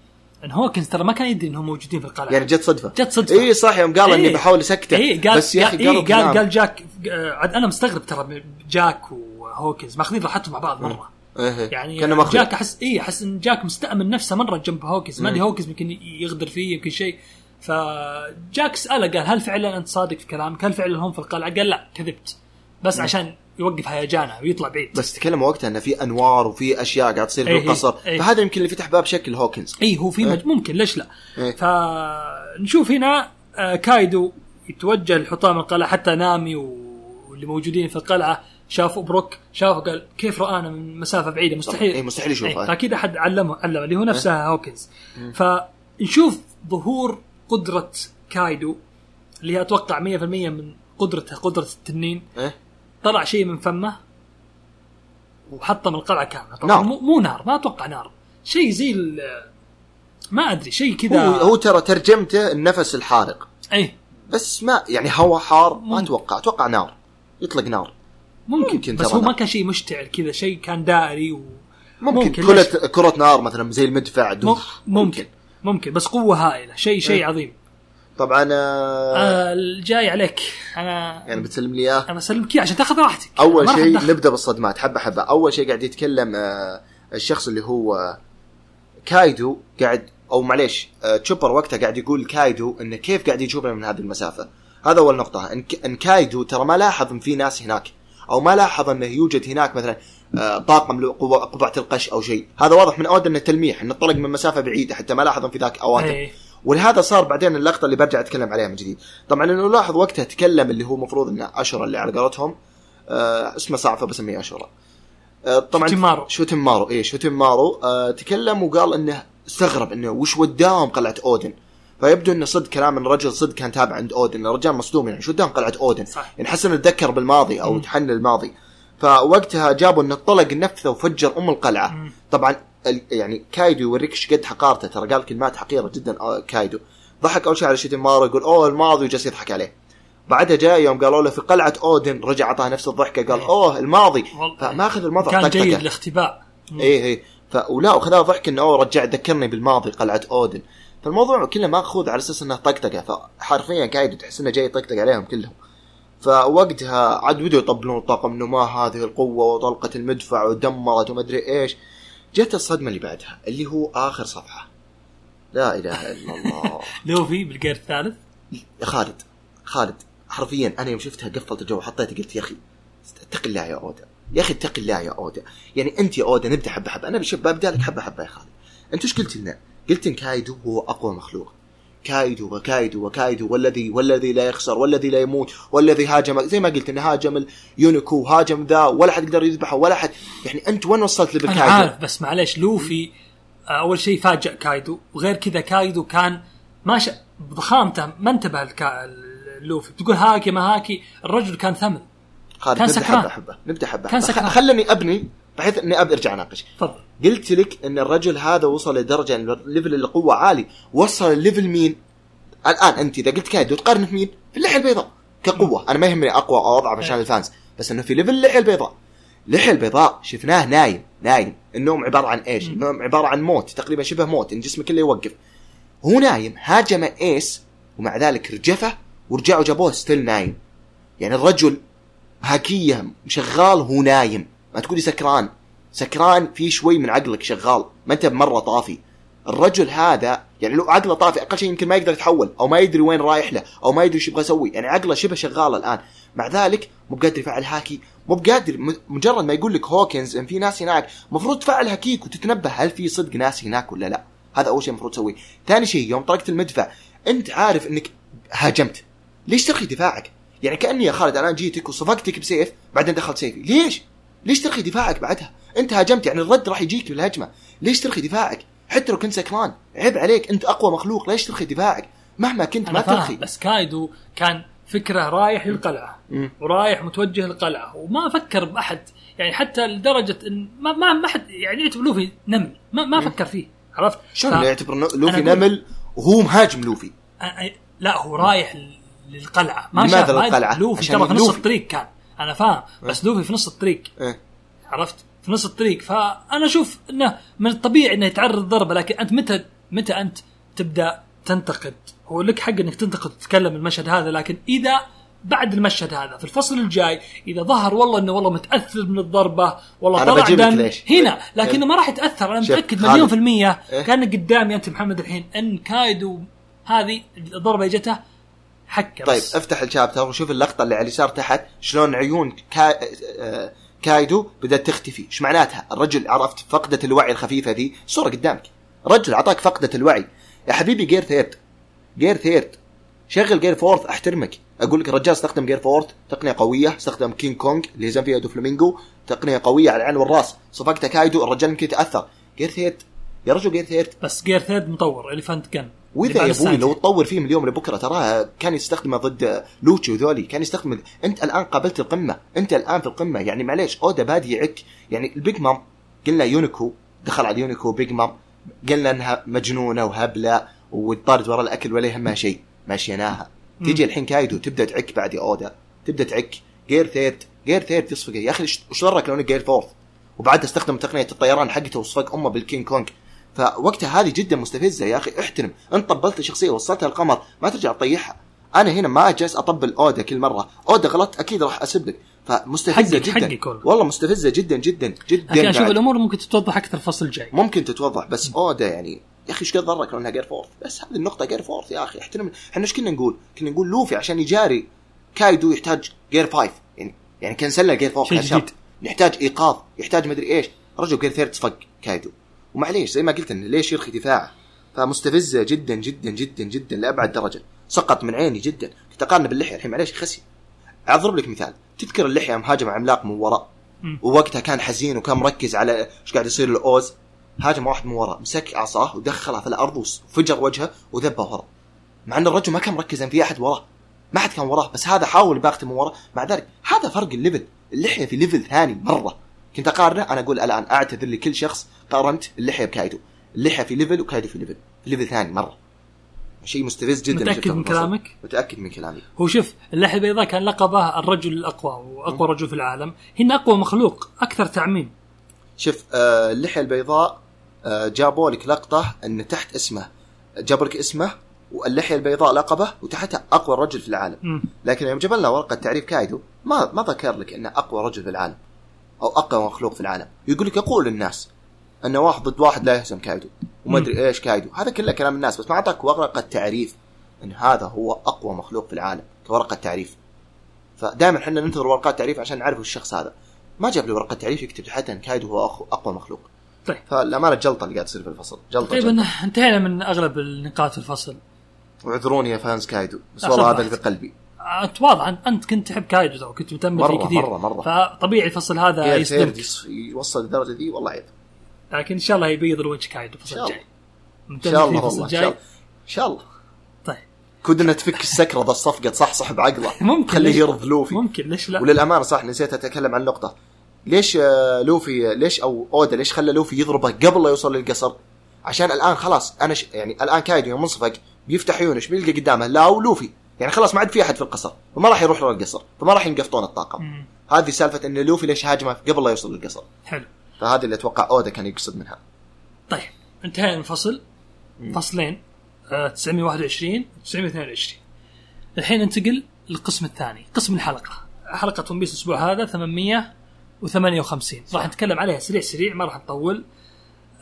ان, هوكنز ترى ما كان يدري إنهم موجودين في القلعة يعني جت صدفة جت صدفة. اي صح يوم قال إني إيه. بحاول أسكته اي قال بس يا أخي قال, إيه قال كلام. قال جاك عاد أنا مستغرب ترى جاك وهوكنز ماخذين راحتهم مع بعض مرة إيه. يعني كأنه مخلوق جاك احس اي أحس إن جاك مستأمن نفسه مرة جنب هوكنز ما أدري هوكنز يمكن يغدر فيه يمكن شيء فجاك سأله قال هل فعلا أنت صادق في كلامك؟ هل فعلا هم في القلعة؟ قال لا كذبت بس عشان يوقف هيجانه ويطلع بعيد بس تكلم وقتها إنه في أنوار وفي أشياء قاعد تصير في إيه. القصر إيه. فهذا يمكن اللي فتح باب شكل هوكنز اي هو في مج... ممكن ليش لا؟ إيه. فنشوف هنا آه، كايدو يتوجه لحطام القلعة حتى نامي واللي موجودين في القلعة شافوا بروك شافوا قال كيف رانا من مسافة بعيدة مستحيل إيه، مستحيل يشوفه. إيه، فأكيد أحد علمه علمه اللي هو نفسه هوكنز فنشوف ظهور قدرة كايدو اللي هي أتوقع 100% من قدرته قدرة التنين إيه؟ طلع شيء من فمه وحطم القلعة كاملة. نار. طبعا مو, مو نار ما أتوقع نار. شيء زي ال- ما أدري شيء كذا. هو هو ترى ترجمته النفس الحارق. اي بس ما يعني هواء حار ما ممكن. أتوقع. أتوقع نار. يطلق نار. ممكن, ممكن بس هو ما نار. كان شيء مشتعل كذا شيء كان دائري و ممكن, ممكن، كرة؟ كرة نار مثلا زي المدفع. مم- دوف ممكن. ممكن. بس قوة هائلة. شيء شيء إيه. عظيم. طبعا آه آه الجاي عليك. أنا يعني بتسلم لي إياه؟ أنا بسلمك إياه عشان تاخذ راحتك. أول شيء. نبدأ بالصدمات. حبة حبة. أول شيء قاعد يتكلم آه الشخص اللي هو كايدو قاعد أو معليش آه تشوبر وقتها قاعد يقول كايدو انه كيف قاعد يشوفنا من هذه المسافة. هذا اول نقطه إن, إن كايدو ترى ما لاحظ إن في ناس هناك أو ما لاحظ إنه يوجد هناك مثلا آه، طاقم قبعة القش أو شيء. هذا واضح من اود إنه تلميح إنه طلق من مسافة بعيدة حتى ما لاحظ في ذاك اواتم إيه. ولهذا صار بعدين اللقطة اللي برجع أتكلم عليها من جديد. طبعا انه لاحظ وقتها تكلم اللي هو المفروض إنه اشرة اللي على قولتهم آه اسمه صعب فبسميه اشرة آه طبعا شوتيمارو. شوتيمارو إيه شوتيمارو آه تكلم وقال إنه استغرب إنه وش وداهم قلعة أودن. فيبدو إنه صدق كلام إن الرجل صدق كان تابع عند أودن. الرجال مصدوم يعني شو وداهم قلعة أودن؟ صح. يعني حس انه تذكر بالماضي أو تحن الماضي. فوقتها جابوا إنه طلق نفذه وفجر أم القلعة. مم. طبعا يعني كايدو يوريك إيش قد حقارته. ترى قال كلمات حقيرة جدا آه، كايدو. ضحك أول شيء على شيتيمارو يقول أوه الماضي وجالس يضحك عليه. بعدها جاء يوم قالوا له في قلعة أودن. رجع أعطاه نفس الضحكة قال إيه. أوه الماضي. والله. فما أخذ الماضي كان طقطقة. جيد الاختباء. إيه إيه. ف ولا وخذها ضحك إنه أوه رجع ذكرني بالماضي قلعة أودن. فالموضوع كله مأخوذ على أساس انه طقطقة. فحرفيا قاعد تحس إنه جاي يطقطق عليهم كلهم. فوقتها عاد بدوا يطبلون الطاقم إنه ما هذه القوة وطلقة المدفع ودمرت وما أدري إيش. جت الصدمة اللي بعدها اللي هو آخر صفحة. لا إله إلا الله. [LAUGHS] لوفي بالجير الثالث؟ خالد خالد حرفيا أنا يوم شفتها قفلت الجو حطيت قلت يا أخي اتق الله يا اودا يا أخي اتق الله يا اودا يعني أنت يا اودا نبدأ حبة حبة. أنا بشوف ببدأ لك حبة حبة يا خالد. أنت إيش قلت لنا؟ قلت إن كايدو هو أقوى مخلوق. كايدو وكايدو وكايدو والذي والذي لا يخسر والذي لا يموت والذي هاجم زي ما قلت إنه هاجم اليونيكو هاجم ذا ولا حد يقدر يذبحه ولا حد يعني أنت وين وصلت أنا بالكايدو؟ عارف بس معليش لوفي آه، أول شيء فاجأ كايدو وغير كذا كايدو كان ما ش... بضخامته ما انتبه الكا... لوفي تقول هاكي ما هاكي الرجل كان ثمل خالد كان نبدأ سكران. حبة حبة نبدأ حبة كان. سكران. خلني أبني بحيث إني أبي أرجع أناقش. تفضل. قلت لك إن الرجل هذا وصل لدرجة إن level القوة عالي. وصل ال level مين؟ الآن أنت إذا قلت كايدو تقارن في مين في اللحية البيضاء كقوة. أنا ما يهمني أقوى أو أضعف عشان. ال fans بس إنه في level اللحية البيضاء. اللحية البيضاء شفناه نايم نايم. النوم عبارة عن إيش؟ النوم عبارة عن موت تقريبا شبه موت إن جسمه كله يوقف. هو نايم هاجمه إيس ومع ذلك رجفه ورجعوا جابوه still نايم. يعني الرجل هاكيه شغال هو نايم. ما تقولي سكران. سكران في شوي من عقلك شغال ما انت مره طافي. الرجل هذا يعني لو عقله طافي أقل شيء يمكن ما يقدر يتحول أو ما يدري وين رايح له أو ما يدري إيش يبغى يسوي. يعني عقله شبه شغال الآن. مع ذلك مو بقادر يفعل هاكي مو بقادر مجرد ما يقول لك هوكنز إنه في ناس هناك المفروض تفعل هاكيك وتتنبه هل في صدق ناس هناك ولا لا. هذا أول شيء المفروض تسويه. ثاني شيء يوم طرقت المدفع أنت عارف إنك هاجمت. ليش ترخي دفاعك؟ يعني كأني يا خالد الان جيتك وصفقتك بسيف بعدين دخلت سيفي. ليش؟ ليش ترخي دفاعك بعدها؟ انت هاجمت يعني الرد راح يجيك بالهجمه ليش ترخي دفاعك؟ حتى لو كنت سكران. عيب عليك انت أقوى مخلوق. ليش ترخي دفاعك؟ مهما كنت ما ترخي. بس كايدو كان فكره رايح للقلعة مم. ورايح متوجه للقلعة وما فكر بأحد. يعني حتى لدرجة إن ما ما, ما حد يعني يعتبر لوفي نمل. ما, ما فكر فيه عرفت؟ شلون ف- يعتبر لوفي نمل وهو مهاجم لوفي؟ أ- لا هو رايح للقلعة. ما لماذا شاف للقلعة؟ لوفي ترى في نص. الطريق كان. أنا فاهم بس لوفي في نص الطريق. إيه. عرفت؟ في نص الطريق. فأنا أشوف إنه من الطبيعي إنه يتعرض ضربه لكن أنت متى متى أنت تبدأ تنتقد؟ هو لك حق إنك تنتقد وتتكلم المشهد هذا لكن إذا بعد المشهد هذا في الفصل الجاي إذا ظهر والله إنه والله متأثر من الضربة والله طلع دم. ليش. هنا لكنه ما راح يتأثر. أنا متأكد. مليون في المية إيه؟ كان قدامي أنت محمد الحين إن كايدو هذه الضربة اللي جته حكه طيب بس افتح الشابتر وشوف اللقطة اللي على اليسار تحت شلون عيون كا... آه، كايدو بدأت تختفي. إيش معناتها؟ الرجل عرفت فقدة الوعي الخفيفة ذي؟ صورة قدامك. رجل أعطاك فقدك الوعي. يا حبيبي gear third. gear third. شغل gear fourth أحترمك. أقول لك الرجال استخدم gear fourth تقنية قوية استخدم كينج كونغ اللي يهزم فيها دو فلامينجو. تقنية قوية على العين والرأس. صفقته كايدو الرجال يمكن يتأثر. gear third. يا رجل gear third. بس gear third مطور elephant gun وإذا يا أبوي لو تطور فيه من اليوم لبكرة تراه كان يستخدمه ضد لوتشي وذولي. كان يستخدم أنت الآن قابلت القمة. أنت الآن في القمة. يعني معليش أودا بادي يعك يعني البيج مام قلنا يونكو دخل على يونكو بيج مام. قلنا إنها مجنونة وهبلة وتطارد ورا الأكل ولا يهمها شيء. ماشيناها تيجي الحين كايدو تبدأ تعك بعد أودا. تبدأ تعك. gear third. gear third تصفقه يا أخي وش ضرك لو إنك gear fourth؟ وبعدها استخدم تقنية الطيران حقته وصفق أمه بالكينج كونج فوقتها هذه جدا مستفزة يا أخي احترم. أنت طبلت شخصية وصلتها القمر ما ترجع تطيحها. أنا هنا ما اجلس أطبل اودا كل مرة. اودا غلط أكيد راح أسب لك. فمستفزة حقك- جدا. حقك والله. والله مستفزة جدا جدا جدا لكن أشوف. الأمور ممكن تتوضح أكثر الفصل الجاي ممكن تتوضح بس اودا يعني يا أخي إيش قد ضرك لو انها gear fourth بس هذه النقطة gear fourth يا أخي احترم. إحنا إيش كنا نقول؟ كنا نقول لوفي عشان يجاري كايدو يحتاج gear five يعني يعني كنسلنا gear fourth. يحتاج إيقاظ يحتاج مدري إيش. رجل gear third صفق كايدو. ومعليش زي ما قلت انه ليش يرخي دفاعه؟ فمستفزة جدا جدا جدا جدا لأبعد درجة. سقط من عيني جدا. كنت أقارنه باللحية. الحين معليش خسي. أضرب لك مثال. تذكر اللحية هاجمه عملاق من وراء. ووقتها كان حزين وكان مركز على إيش قاعد يصير لأوز. هاجمه واحد من ورا مسك عصاه ودخلها في الأرض وفجر وجهه وذبه ورا. مع إن الرجل ما كان مركز ان في أحد وراه. ما حد كان وراه بس هذا حاول باغته من ورا مع ذلك هذا فرق ال level. اللحية في level ثاني مرة. كنت أقارنه أنا أقول الآن أعتذر لكل شخص قارنت اللحية بكايدو اللحية في level وكايدو في level في level ثاني مرة. شيء مستفز جدا في من. كلامك؟ متأكد من كلامي. هو شوف اللحية البيضاء كان لقبه الرجل الأقوى وأقوى رجل في العالم. هنا أقوى مخلوق أكثر تعميم. شوف آه اللحية البيضاء آه، جابوا لك لقطة أن تحت اسمه. جابوا لك اسمه واللحية البيضاء لقبه وتحتها أقوى رجل في العالم. مم. لكن يوم جاب لنا ورقة تعريف كايدو ما ما ذكر لك أنه أقوى رجل في العالم أو أقوى مخلوق في العالم. يقول لك يقول الناس أنه واحد ضد واحد لا يهزم كايدو وما. أدري إيش كايدو هذا كله كلام الناس بس ما أعطاك ورقة تعريف إن هذا هو أقوى مخلوق في العالم كورقة تعريف فدائما إحنا ننتظر ورقات تعريف عشان نعرف الشخص هذا ما جاب لي ورقة تعريف يكتب تحتها إن كايدو هو أقوى مخلوق طيب. فالامانه جلطة اللي قاعد تصير في الفصل جلطة, تقريبا جلطة. انتهينا من أغلب النقاط في الفصل واعذروني يا فانز كايدو بس والله هذا اللي في. قلبي اتواضع أنت- أنت كنت تحب كايدو ترى كنت متامل مرة، فيه كثير مرة، مرة. فطبيعي الفصل هذا يصدمك يص- يوصل للدرجة دي والله عيب لكن إن شاء الله يبيض الوجه كايدو الفصل الجاي. إن شاء الله والله إن شاء الجاي الله. إن شاء الله. طيب. كود إنها تفك السكرة ذا الصفقة تصحصح بعقله. [LAUGHS] ممكن خليه يرض لوفي. ممكن ليش لا؟ وللأمانة صح نسيت أتكلم عن نقطه ليش آه، لوفي ليش أو اودا ليش خلى لوفي يضربه قبل لا يوصل للقصر؟ عشان الآن خلاص أنا ش... يعني الآن كايدو يوم انصفق بيفتح عيونه إيش بيلقى قدامه؟ لا ولوفي يعني خلاص ما عاد في أحد في القصر فما راح يروح للقصر فما راح ينقفطون الطاقم. هذه سالفة إن لوفي ليش هاجمه قبل لا يوصل للقصر. حلو. فهذه اللي أتوقع أودا كان يقصد منها. طيب انتهينا من فصل فصلين. آه 921 و 922 الحين ننتقل للقسم الثاني قسم الحلقة. حلقة ون بيس الأسبوع هذا 858 راح نتكلم عليها سريع سريع ما راح نطول.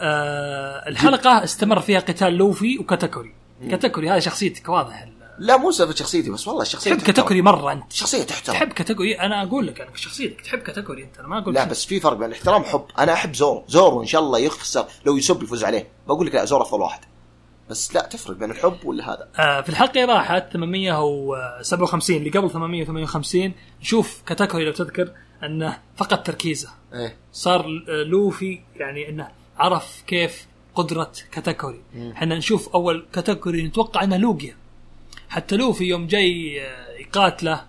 آه الحلقة استمر فيها قتال لوفي وكاتاكوري. كاتاكوري هذه شخصيتك واضح. لا مو سالفة شخصيتي بس والله الشخصيه تحب. كاتاكوري مرة أنت. شخصية تحترم. تحب كاتاكوري أنا أقول لك أنا شخصيتك تحب كاتاكوري أنت أنا ما أقول لا لك بس في فرق بين الاحترام وحب. أنا أحب زورو زورو ان شاء الله يخسر أوسوب يفوز عليه. بقول لك لا زورو أفضل واحد. بس لا تفرق بين الحب ولا هذا. آه، في الحلقة اللي راحت 857 اللي قبل 858 نشوف كاتاكوري لو تذكر أنه فقد تركيزه. إيه. صار لوفي يعني إنه عرف كيف قدرة كاتاكوري إحنا نشوف أول كاتاكوري نتوقع إنه لوجيا. حتى لوفي يوم جاي آه، يقاتله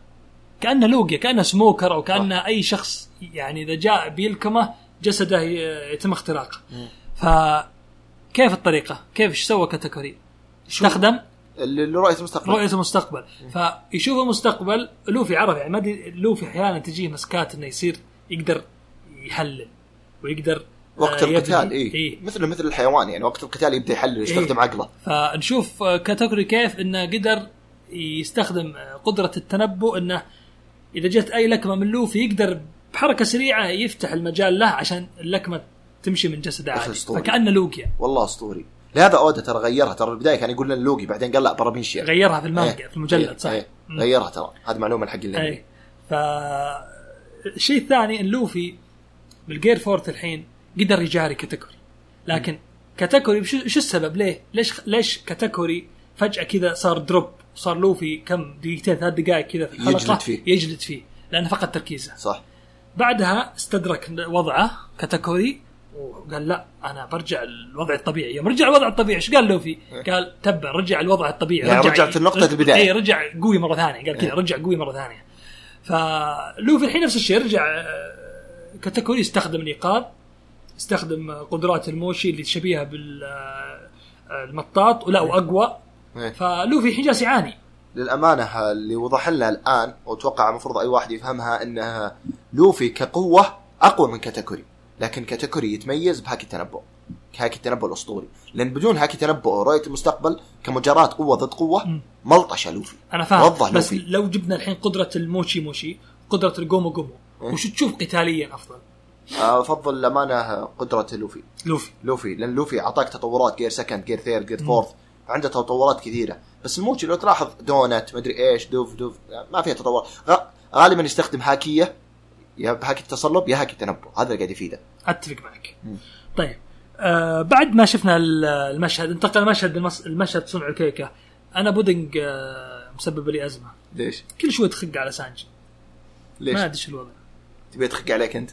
كأنه لوجيا كأنه سموكر أو كأنه أي شخص يعني إذا جاء بيلكمه جسده ي- يتم اختراقه. فكيف الطريقة؟ كيف؟ إيش سوى كاتاكوري؟ استخدم؟ رؤية المستقبل. رؤية المستقبل. فيشوف المستقبل لوفي عرف يعني ما لوفي أحيانا تجيه مسكات إنه يصير يقدر يحلل ويقدر وقت آه،. القتال اي إيه. مثل مثل الحيوان يعني وقت القتال يبدأ يحلل يستخدم إيه. عقله فنشوف آه، كاتاكوري كيف إنه قدر يستخدم آه، قدرة التنبؤ إنه إذا جت أي لكمة من لوفي يقدر بحركة سريعة يفتح المجال له عشان اللكمة تمشي من أخي عادي. فكأنه لوجيا والله أسطوري لهذا اودا ترى غيرها ترى البداية كان يقول لنا لوجيا بعدين قال لا باراميسيا غيرها في المانجا إيه. في المجلد إيه. صح إيه. مم. غيرها ترى هذه معلومة الحق اللي اي ف الشيء الثاني إن لوفي بال gear fourth الحين قدر يجاري كاتاكوري لكن كاتاكوري شو السبب؟ ليه؟ ليش ليش كاتاكوري فجأة كذا صار drop؟ صار لوفي كم دقيقتين ثلاث دقائق كذا في الحلقة؟ يجلد فيه. يجلد فيه لأنه فقد تركيزه. صح. بعدها استدرك وضعه كاتاكوري وقال لا أنا برجع الوضع الطبيعي. يوم رجع الوضع الطبيعي إيش قال لوفي؟ قال تبع رجع الوضع الطبيعي. يعني رجع رجعت لنقطة البداية. اي رجع قوي مرة ثانية. قال كذا إيه. رجع قوي مرة ثانية. فلوفي الحين نفس الشيء رجع آه، كاتاكوري استخدم الإيقاظ. استخدم آه، قدرات الموشي اللي شبيهه بالمطاط ولا واقوى إيه. فلوفي الحين جالس يعاني للأمانة اللي وضح لنا الآن وأتوقع المفروض أي واحد يفهمها انه لوفي كقوة أقوى من كاتاكوري لكن كاتاكوري يتميز بهاكي التنبؤ هاكي التنبؤ الأسطوري لأن بدون هاكي التنبؤ ورؤيه المستقبل كمجرد قوة ضد قوة. ملطشة لوفي أنا فاهم بس لوفي. لو جبنا الحين قدرة الموشي موشي قدرة الجومو جومو إيه. وش تشوف قتاليا أفضل؟ أفضل الأمانة قدرة لوفي. لوفي. لوفي لأن لوفي أعطاك تطورات Gear Second Gear Third Gear Fourth عنده تطورات كثيرة. بس الموتشي لو تلاحظ دونت مدري إيش دوف دوف ما فيها تطور. غالبا يستخدم هاكية يا بهاكي التصلب يا هاكي التنبؤ. هذا اللي قاعد يفيده. أتفق معك. طيب آه بعد ما شفنا ال- المشهد انتقل مشهد المس... المشهد صنع الكيكة. أنا بودنج آه مسبب لي أزمة. ليش؟ كل شوي تخق على سانجي. ليش؟ ما أدري شو الوضع. تبي تخق عليك أنت؟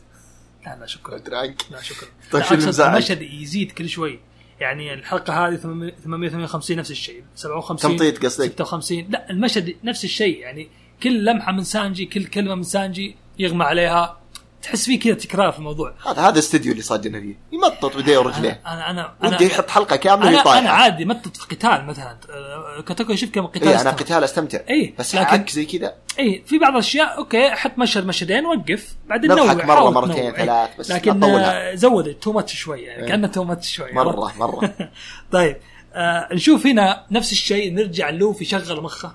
لا لا شكرا. عنك لا شكرا. طيب شو؟ المشهد يزيد كل شوي. يعني الحلقة هذه 858 نفس الشيء. 57 تمطيط قصدك؟ 56 لا المشهد نفس الشيء. يعني كل لمحة من سانجي كل كلمة من سانجي يغمى عليها. تحس فيه كذا تكرار في الموضوع. هذا هذا استديو اللي صادنا فيه. يمطط بيديه ورجليه أنا أنا أنا ودي يحط حلقة كاملة أنا, يطايح أنا عادي متت في قتال مثلا. آه، كتاكو شفت كم قتال اي أنا. قتال أستمتع. إيه، بس لكن- حق زي كذا. اي في بعض الأشياء okay حط مشهد مشهدين وقف بعدين نوع مرة، حاول مرتين،. إيه. ثلاث، بس لكن. آه، زودت too much شوي يعني إيه. كأنه too much شوي مرة مرة. [LAUGHS] طيب آه نشوف هنا نفس الشيء نرجع لوفي شغل مخه.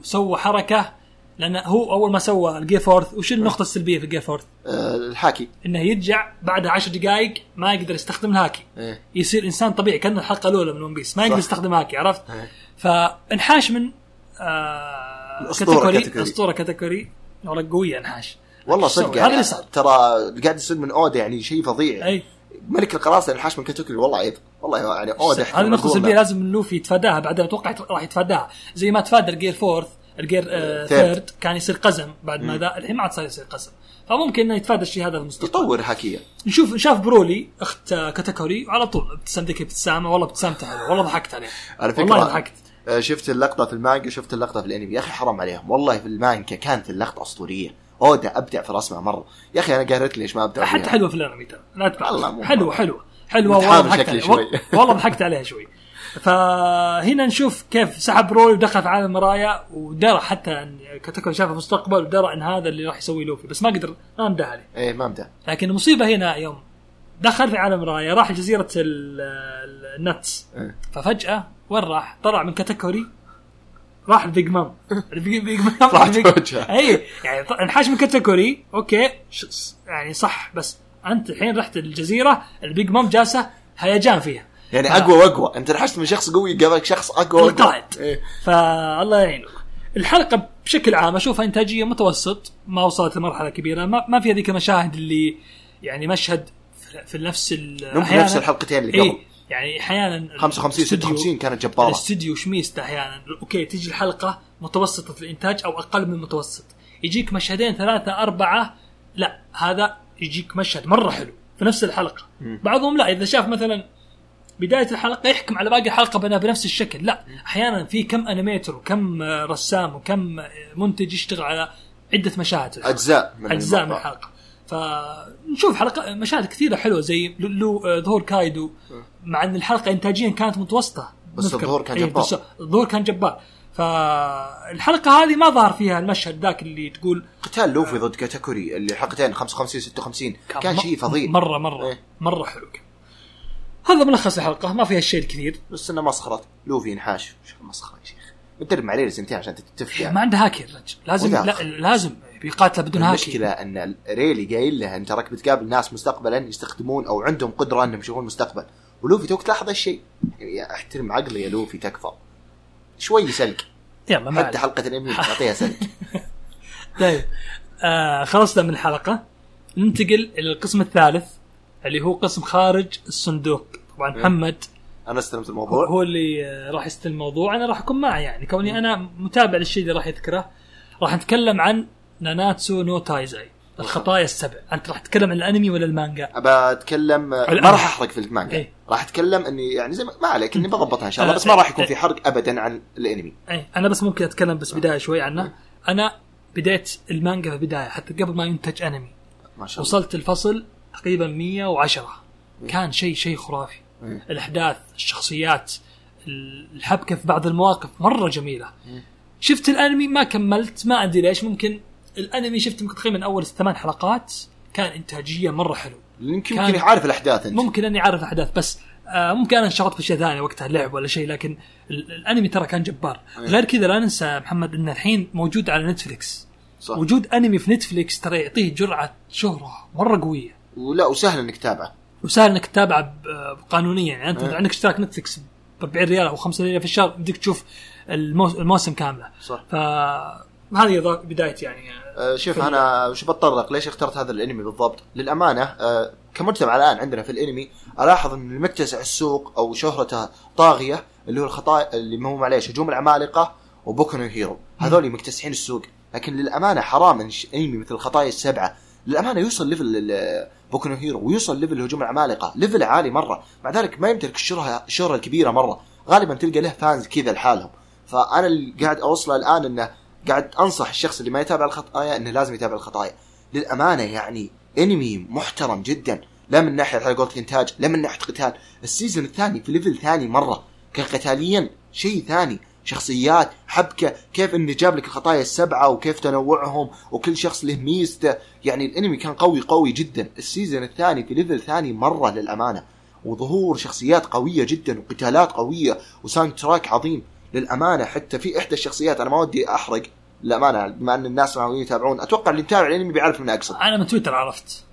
وسوى حركة. لأن هو أول ما سوى ال Gear Fourth وش النقطة السلبية في ال Gear Fourth؟ آه، الحاكي إنه يرجع بعد 10 دقائق ما يقدر يستخدم الهاكي إيه. يصير إنسان طبيعي كان الحلقة الأولى من One Piece ما يقدر صح. يستخدم هاكي عرفت؟ إيه. فانحاش من آه كاتاكوري. اسطوره كاتاكوري والله قوية انحاش والله؟ صدق هذا يعني اللي صار ترى اللي قاعد يصير من أودا يعني شيء فظيع أي ملك القراصنة انحاش من كاتاكوري والله عيب والله يعني أودا هذه نقطه سلبيه لازم لوفي يتفاداها بعدين أتوقع راح يتفاداها زي ما تفادى ال Gear Fourth ال Gear آه. Third. كان يصير قزم بعد ما ذا الحين ما عاد صار يصير قزم. فممكن إنه يتفادى الشيء هذا في المستقبل. يطور هاكيه نشوف شاف برولي أخت آه، كاتاكوري وعلى طول. ابتسام ذيك ابتسامة؟ والله ابتسامته حلوة والله ضحكت عليه. على فكرة والله ضحكت. آه، شفت اللقطة في المانجا شفت اللقطة في الأنمي. يا أخي حرام عليهم. والله في المانجا كانت اللقطة أسطورية. أودا أبدع في رسمها مرة. يا أخي أنا قهرت ليش ما أبدع حتى. حلوة في الأنمي ترى. لا مو حلوة. حلوة. حلوة والله ضحكت عليها. والله ضحكت عليها شوي. [LAUGHS] فهنا نشوف كيف سحب رولي ودخل في عالم مرايا ودرى حتى إن كاتاكوري شاف المستقبل ودرى إن هذا اللي راح يسوي لوفي بس ما قدر ما انده عليه. إيه ما ابدع لكن المصيبة هنا يوم دخل في عالم مرايا راح جزيره ال- ال- ال Nuts إيه. ففجأة وين راح؟ طلع من كاتاكوري راح ال Big Mom. [LAUGHS] ال Big Big Mom. راح. اي يعني انحاش من كاتاكوري okay. يعني صح بس أنت الحين رحت الجزيرة ال Big Mom جالسة هيجان فيها. يعني ف- أقوى وأقوى. أنت انحشت من شخص قوي قبلك شخص أقوى وأقوى. إيه. فالله يعينه الحلقة بشكل عام أشوفها إنتاجية متوسط ما وصلت لمرحلة كبيرة. ما, ما في هذيك المشاهد اللي يعني مشهد في- نفس أحياناً- نفس الحلقتين اللي قبل. إيه يعني أحيانا 55 الاستوديو- 56 كانت جبارة. الاستديو شميسته أحيانا. okay تيجي الحلقة متوسطة الإنتاج أو أقل من المتوسط يجيك مشهدين ثلاثة أربعة لا هذا يجيك مشهد مرة حلو في نفس الحلقة. بعضهم لا إذا شاف مثلا بداية الحلقة يحكم على باقي الحلقة بنفس الشكل. لا أحيانا في كم انيميتر وكم آه، رسام وكم آه، منتج يشتغل على عدة مشاهد. أجزاء من أجزاء من. الحلقة. فنشوف حلقة مشاهد كثيرة حلوة زي لو آه، ظهور كايدو. مع إن الحلقة انتاجيا كانت متوسطة. بس. الظهور كان إيه، جبار. بس الظهور كان جبار. فالحلقة هذه ما ظهر فيها المشهد ذاك اللي تقول قتال لوفي ضد كاتاكوري اللي حلقتين 55 56 كان م- شيء فظيع. مرة مرة. إيه. مرة حلو كان. هذا ملخص الحلقة ما فيها الشيء الكثير بس إنه مسخرة. لوفي انحاش شو مسخرة يا شيخ؟ متدرب عليه سنتين عشان تتفق ما. عنده هاكي الرجل لازم. لا لازم بيقاتله بدون هاكي المشكلة إن ريلي قايل له انت راك بتقابل ناس مستقبلا يستخدمون أو عندهم قدرة إنهم يشوفون المستقبل ولوفي توك تلاحظ هالشيء. يعني أحترم عقلي يا لوفي تكفى. شوي سلك. يلا ما حتى. حلقة الانمي تعطيها سلك. [LAUGHS] [LAUGHS] طيب. آه خلصنا من الحلقة. ننتقل إلى القسم الثالث. اللي هو قسم خارج الصندوق. طبعا إيه. محمد أنا استلمت الموضوع. هو اللي آه، راح يستلم الموضوع. أنا راح أكون معه يعني. كوني أنا متابع للشيء اللي راح يذكره. راح نتكلم عن ناناتسو نو تايزاي الخطايا السبع. أنت راح تتكلم عن الأنمي ولا المانجا؟ أبى أتكلم ما الآن. راح أحرق في المانجا. إيه. راح أتكلم إني يعني زي ما, ما عليك إني [LAUGHS] بضبطها إن شاء الله آه، بس ما راح يكون إيه. في حرق ابدا عن الأنمي. اي أنا بس ممكن أتكلم بس بداية شوي عنه. أنا بديت المانجا في البداية حتى قبل ما ينتج أنمي. ما شاء الله. وصلت الفصل تقريبا 110 كان شيء شيء خرافي. الأحداث الشخصيات الحبكة في بعض المواقف مرة جميلة. شفت الأنمي ما كملت ما أدري ليش. ممكن الأنمي شفت يمكن تقريبا أول ثمان حلقات. كان إنتاجية مرة حلو. يمكن كان- عارف الأحداث أنت. ممكن أني عارف احداث بس آه ممكن أنا انشغلت في شيء ثاني وقتها لعب ولا شيء لكن ال- الأنمي ترى كان جبار. أيه. غير كذا لا ننسى محمد انه الحين موجود على Netflix صح. وجود أنمي في Netflix ترى يعطيه جرعة شهرة مرة قوية. ولا وسهل إنك تتابعه. وسهل إنك تتابعه قانونيا. يعني أنت أه. عندك اشتراك Netflix ب 40 ريال أو 5 ريال في الشهر بدك تشوف الموس- الموسم كاملة. صح. فهذه بدايه يعني. آه، شوف أنا وش بتطرق؟ ليش اخترت هذا الأنمي بالضبط؟ للأمانة آه، كمجتمع الآن عندنا في الأنمي ألاحظ إن المكتسح السوق أو شهرته طاغية اللي هو الخطايا اللي هو معليش هجوم العمالقة وبوكو هيرو. هذول مكتسحين السوق. لكن للأمانة حرام إن أنمي مثل الخطايا السبعة. للأمانة يوصل level بوكو هيرو ويوصل level هجوم العمالقة. level عالي مرة. مع ذلك ما يمتلك الشهره الشهرة الكبيرة مرة. غالبا تلقى له fans كذا لحالهم. فأنا اللي قاعد أوصله الآن إنه قاعد أنصح الشخص اللي ما يتابع الخطايا إنه لازم يتابع الخطايا. للأمانة يعني انمي محترم جدا. لا من ناحية على انتاج لا من ناحية قتال. ال season الثاني في level ثاني مرة. كقتاليا شيء ثاني. شخصيات حبكه كيف انه جاب لك الخطايا السبعة وكيف تنوعهم وكل شخص له ميزته. يعني الأنمي كان قوي قوي جدا. ال season الثاني في level ثاني مرة للأمانة. وظهور شخصيات قوية جدا وقتالات قوية و soundtrack عظيم. للأمانة حتى في إحدى الشخصيات أنا ما ودي أحرق. للأمانة بما إن الناس ناويين يتابعون. أتوقع اللي متابع الأنمي بيعرف من أقصد. أنا من تويتر عرفت.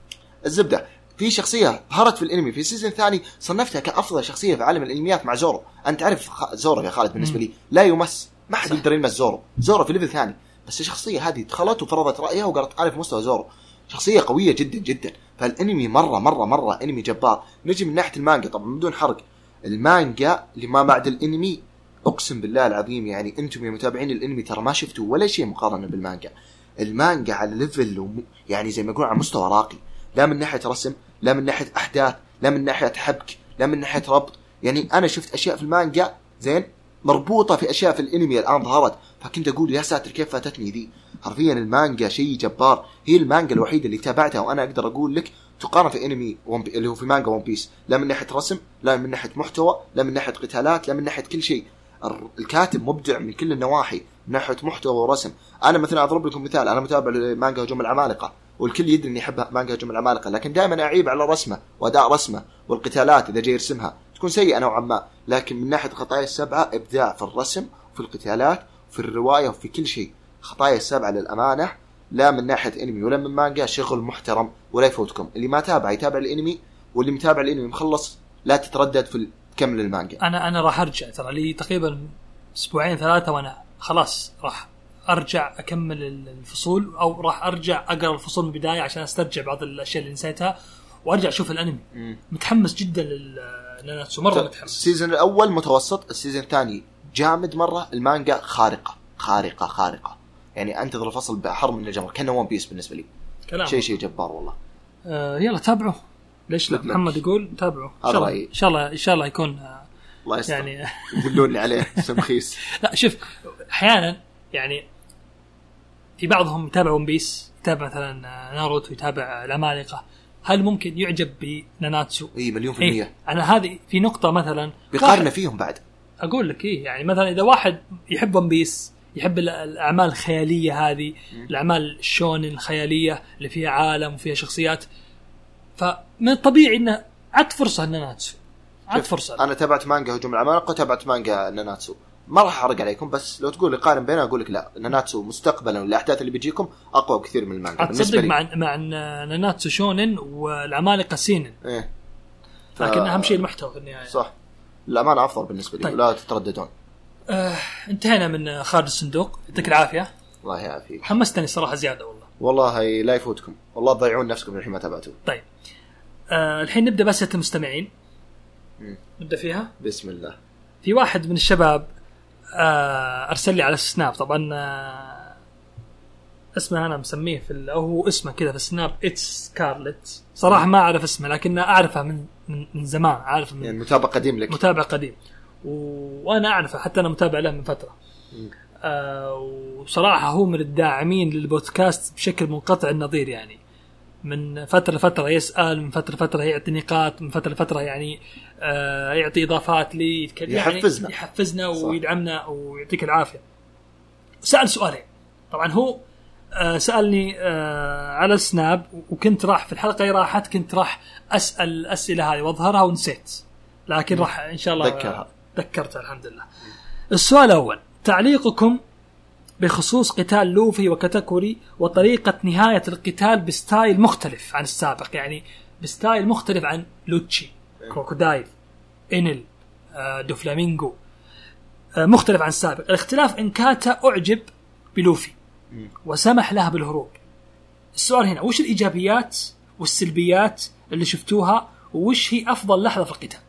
الزبدة. في شخصية ظهرت في الأنمي في ال season الثاني صنفتها كأفضل شخصية في عالم الأنميات مع زورو. أنت تعرف زورو يا خالد بالنسبة لي لا يمس. ما حد يقدر يلمس زورو. زورو في level ثاني. بس الشخصية هذه دخلت وفرضت رأيها وقالت أنا في مستوى زورو. شخصية قوية جدا جدا. فالأنمي مرة مرة مرة أنمي جبار. نجي من ناحية المانجا. طبعا من دون حرق. المانجا اللي ما بعد الأنمي أقسم بالله العظيم يعني أنتم يا متابعين الأنمي ترى ما شفتوا ولا شيء مقارنة بالمانجا. المانجا على level وم- يعني زي ما يقولون على مستوى راقي. لا من ناحية رسم لا من ناحية أحداث لا من ناحية حبك لا من ناحية ربط. يعني أنا شفت أشياء في المانجا زين مربوطة في أشياء في الأنمي الآن ظهرت. فكنت أقول يا ساتر كيف فاتتني ذي؟ حرفيا المانجا شيء جبار. هي المانجا الوحيدة اللي تابعتها وأنا أقدر أقول لك تقارن في أنمي ون. اللي هو في مانجا ون بيس لا من ناحية رسم لا من ناحية محتوى لا من ناحية قتالات لا من ناحية كل شيء. الكاتب مبدع من كل النواحي من ناحيه محتوى ورسم أنا مثلا أضرب لكم مثال أنا متابع لمانجا هجوم العمالقة والكل يدري إني أحب مانجا هجوم العمالقة لكن دائما أعيب على رسمة وأداء رسمة والقتالات إذا جاي يرسمها. تكون سيئة نوعا ما لكن من ناحية الخطايا السبعة إبداع في الرسم وفي القتالات وفي الرواية وفي كل شيء. خطايا السبعة للأمانة لا من ناحية أنمي ولا من مانجا شغل محترم ولا يفوتكم. اللي ما تابع يتابع الأنمي واللي متابع الأنمي مخلص لا تتردد في تكمل المانجا. أنا أنا راح أرجع ترى لي تقريبا أسبوعين ثلاثة وأنا خلاص راح أرجع أكمل الفصول أو راح أرجع أقرأ الفصول من البداية عشان أسترجع بعض الأشياء اللي نسيتها وأرجع أشوف الأنمي. مم. متحمس جدا للناناتسو مرة متحمس. ال season الأول متوسط ال season الثاني جامد مرة المانجا خارقة خارقة خارقة. يعني أنتظر الفصل بحر من الجمر كأنه ون بيس بالنسبة لي. كلام. شيء شيء جبار والله. آه يلا تابعوا ليش لا. محمد يقول تابعوا إن شاء الله. إن شاء الله إن شاء الله يكون آه، الله يستر. يعني [LAUGHS] يدلوني عليه سمخيس. [LAUGHS] لا شوف أحيانا يعني في بعضهم يتابع ون بيس يتابع مثلا آه، ناروتو يتابع العمالقه هل ممكن يعجب بناناتسو؟ إي مليون في المية. أنا هذه في نقطة مثلا. بيقارن فيهم بعد. أقول لك إيه يعني مثلا إذا واحد يحب ون بيس يحب ال- الأعمال الخيالية هذه الأعمال الشونن الخيالية اللي فيها عالم وفيها شخصيات فمن الطبيعي إنه عط فرصة لناناتسو. عط شوف، فرصة. أنا تابعت مانجا هجوم العمالقة وتابعت مانجا ناناتسو ما راح أحرق عليكم بس لو تقول لي قارن بينها أقول لك لا. ناناتسو مستقبلا والأحداث اللي بيجيكم أقوى بكثير من المانجا. تصدق مع مع ناناتسو شونن والعمالقة سينن. إيه. ف- لكن أهم شيء المحتوى في النهاية. صح. الأمانة أفضل بالنسبة لي طيب. ولا تترددون. آه انتهينا من خارج الصندوق. يعطيك العافية. الله يعافيك. حمستني صراحة زيادة والله. والله لا يفوتكم. والله تضيعون نفسكم الحين ما تابعتوه. طيب. آه الحين نبدأ بأسئلة المستمعين. نبدأ فيها؟ بسم الله. في واحد من الشباب آه أرسل لي على السناب طبعا آه اسمه أنا مسميه في أو هو اسمه كذا في السناب its scarlet صراحة ما أعرف اسمه لكن أعرفه من من, زمان. عارف من يعني متابع قديم لك. متابع قديم. و- وأنا أعرفه حتى أنا متابع له من فترة. وصراحة هو من الداعمين للبودكاست بشكل منقطع النظير يعني. من فترة لفترة يسأل من فترة لفترة يعطي نقاط من فترة لفترة يعني آه يعطي إضافات لي يتكلم- يعني يحفزنا. يحفزنا. ويدعمنا ويعطيك العافية. سأل سؤالين. طبعا هو آه سألني آه على السناب وكنت راح في الحلقة اللي راحت كنت راح أسأل الأسئلة هذه وأظهرها ونسيت. لكن راح إن شاء الله ذكرها. ذكرتها الحمد لله. السؤال الأول. تعليقكم بخصوص قتال لوفي وكاتاكوري وطريقة نهاية القتال ب style مختلف عن السابق يعني ب style مختلف عن لوتشي كروكودايل انل آه، دوفلامينجو آه، مختلف عن السابق الاختلاف إن كاتا أعجب بلوفي. وسمح له بالهروب السؤال هنا وش الإيجابيات والسلبيات اللي شفتوها وش هي أفضل لحظة في القتال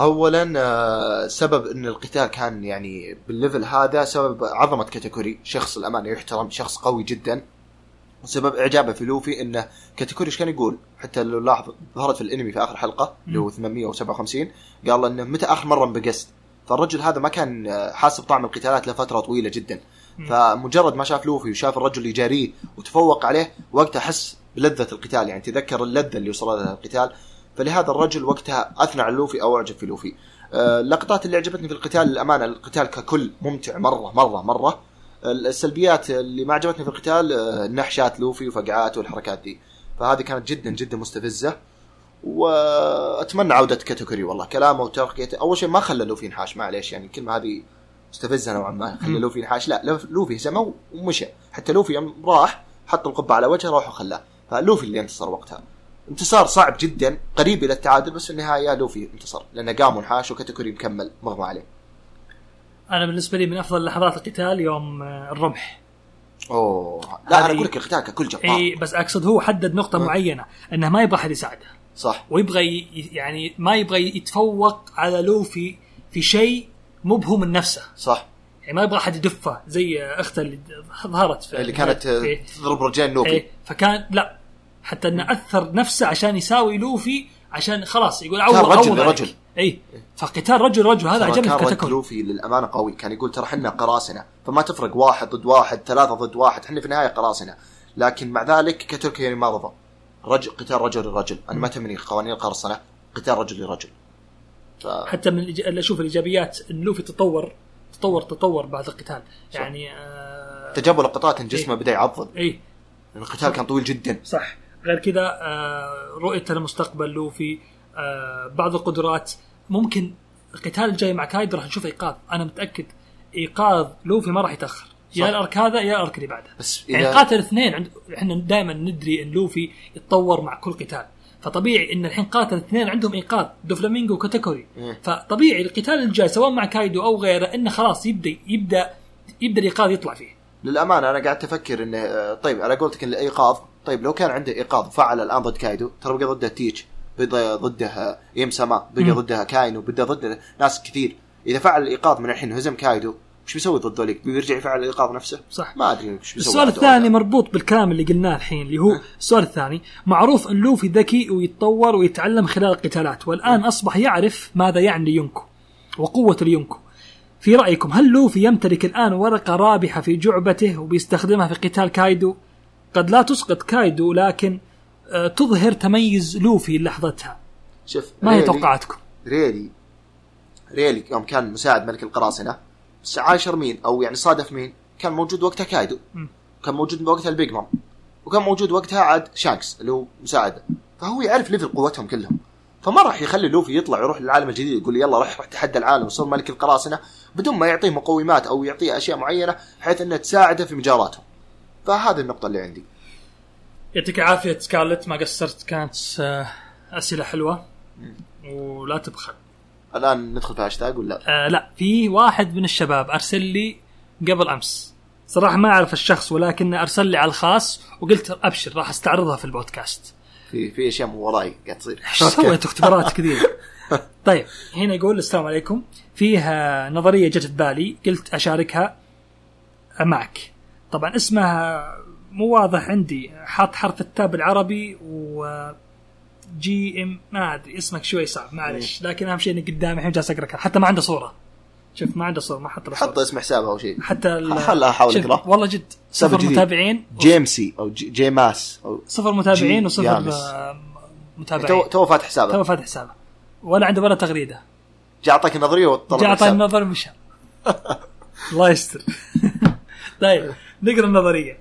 اولا آه، سبب إن القتال كان يعني بال level هذا سبب عظمة كاتيكوري شخص للأمانة يحترم شخص قوي جدا. وسبب اعجابه في لوفي انه كاتيكوري إيش كان يقول؟ حتى لو لاحظ ظهرت في الأنمي في آخر حلقة اللي هو 857 قال انه متى آخر مرة انبقست؟ فالرجل هذا ما كان آه، حاسب طعم القتالات لفترة طويلة جدا. فمجرد ما شاف لوفي وشاف الرجل يجاريه وتفوق عليه وقتها حس بلذة القتال. يعني تذكر اللذة اللي وصل لها القتال. فلهذا الرجل وقتها أثنى على لوفي أو أعجب في لوفي. آه، اللقطات اللي عجبتني في القتال للأمانة القتال ككل ممتع مرة مرة مرة. السلبيات اللي ما عجبتني في القتال آه، نحشات لوفي وفقعات والحركات دي. فهذه كانت جدا جدا مستفزة. وأتمنى عودة كاتوكوري والله. كلامه وترقيته أول شيء ما خلى لوفي ينحاش معليش يعني الكلمة هذه مستفزة نوعا ما خلى. لوفي ينحاش. لا لوف- لوفي هزمه ومشى. حتى لوفي يوم راح حط القبعة على وجهه راح وخلاه. فلوفي اللي انتصر وقتها. انتصار صعب جدا قريب إلى التعادل بس في النهاية لوفي انتصر لأنه قام ونحاش وكاتوكوري مكمل مغمى عليه أنا بالنسبة لي من أفضل لحظات القتال يوم آه، الرمح أوه لا أنا أقول لك القتال ككل جبار إي بس أقصد هو حدد نقطة آه. معينة إنه ما يبغى أحد يساعده صح ويبغى يعني ما يبغى يتفوق على لوفي في شيء مو بهو من نفسه صح يعني ما يبغى أحد يدفه زي أخته اللي ظهرت في اللي كانت. تضرب رجلين لوفي إيه. فكان لا حتى انه أذى نفسه عشان يساوي لوفي عشان خلاص يقول عوض رجل عوض. عليك. إي. فقتال رجل رجل هذا عجبني كان في رد كاتاكوري لوفي للأمانة قوي. كان يقول ترى إحنا قراصنة. فما تفرق واحد ضد واحد ثلاثة ضد واحد إحنا في النهاية قراصنة. لكن مع ذلك كتركيا يعني ما رضى. رجل قتال رجل لرجل. أنا ما تهمني قوانين القرصنة. قتال رجل لرجل. ف... حتى من الإيج- اللي أشوف الإيجابيات. إن لوفي تطور تطور تطور بعد القتال. يعني آه تجاوب لقطات إن جسمه بدأ يعضل. اي القتال كان طويل جدا. صح. غير كذا آه رؤيته لمستقبل لوفي آه بعض القدرات. ممكن القتال الجاي مع كايدو راح نشوف إيقاظ. أنا متأكد إيقاظ لوفي ما راح يتأخر. يا. ال arc هذا يا ال arc اللي بعده. بس يعني اذا قاتل اثنين عند إحنا دائما ندري إن لوفي يتطور مع كل قتال. فطبيعي إن الحين قاتل اثنين عندهم إيقاظ. دوفلامينجو وكاتيكوري مم. فطبيعي القتال الجاي سواء مع كايدو أو غيره إنه خلاص يبدا يبدا يبدأ الإيقاظ يطلع فيه. للأمانة أنا قاعد أفكر إنه آه، طيب على قولتك إن الإيقاظ طيب لو كان عنده إيقاظ وفعل الآن ضد كايدو ترى بقى ضده تيتش بقى ضده يم سما بقى مم. ضده أكاينو بقى ضده ناس كثير إذا فعل الإيقاظ من الحين وهزم كايدو وش بيسوي ضد ذوليك؟ بيرجع يفعل الإيقاظ نفسه؟ صح ما أدري وش بيسوي السؤال. الثاني مربوط بالكلام اللي قلناه الحين اللي هو السؤال الثاني معروف أن لوفي ذكي ويتطور ويتعلم خلال القتالات والآن أصبح يعرف ماذا يعني يونكو وقوة اليونكو في رأيكم هل لوفي يمتلك الآن ورقة رابحة في جعبته وبيستخدمها في قتال كايدو قد لا تسقط كايدو لكن آه، تظهر تميز لوفي لحظتها. شوف ما هي توقعاتكم؟ ريلي ريلي يوم كان مساعد ملك القراصنة بس عاشر مين أو يعني صادف مين؟ كان موجود وقتها كايدو. مم. كان موجود وقتها البيج مام وكان موجود وقتها عاد شانكس اللي هو مساعده. فهو يعرف level قوتهم كلهم. فما راح يخلي لوفي يطلع يروح للعالم الجديد يقول يلا روح روح تحدى العالم وصير ملك القراصنة بدون ما يعطيه مقومات أو يعطيه أشياء معينة بحيث انها تساعده في مجالاتهم فهذه النقطة اللي عندي. يعطيك العافية سكارلت ما قصرت كانت آه، أسئلة حلوة. ولا تبخل. الآن ندخل في هاشتاج ولا؟ آه لا في واحد من الشباب أرسل لي قبل أمس. صراحة ما أعرف الشخص ولكنه أرسل لي على الخاص وقلت أبشر راح أستعرضها في البودكاست. في في أشياء مو وراي قاعد تصير. إيش سويت؟ اختبارات كثير. [LAUGHS] طيب هنا يقول السلام عليكم. فيها نظرية جت في بالي قلت أشاركها معك. طبعا اسمها مو واضح عندي. حاط حرف التاء بالعربي و G M ما أدري اسمك شوي صعب معلش. لكن أهم شيء إني قدامي الحين جالس أقرأ حتى ما عنده صورة. شوف ما عنده صورة ما حط. حط اسم حسابه أو شيء. حتى خلها أحاول شوف، أقرأ. والله جد صفر. متابعين. جيمسي أو جي جيماس أو صفر متابعين وصفر متابعين. تو فاتح حسابه. تو فاتح حسابه. ولا عنده ولا تغريدة. جاء أعطاك نظريه وطلع جاء أعطاني. النظرية ومشى. [LAUGHS] الله يستر. [LAUGHS] طيب. [LAUGHS] نقرأ النظرية.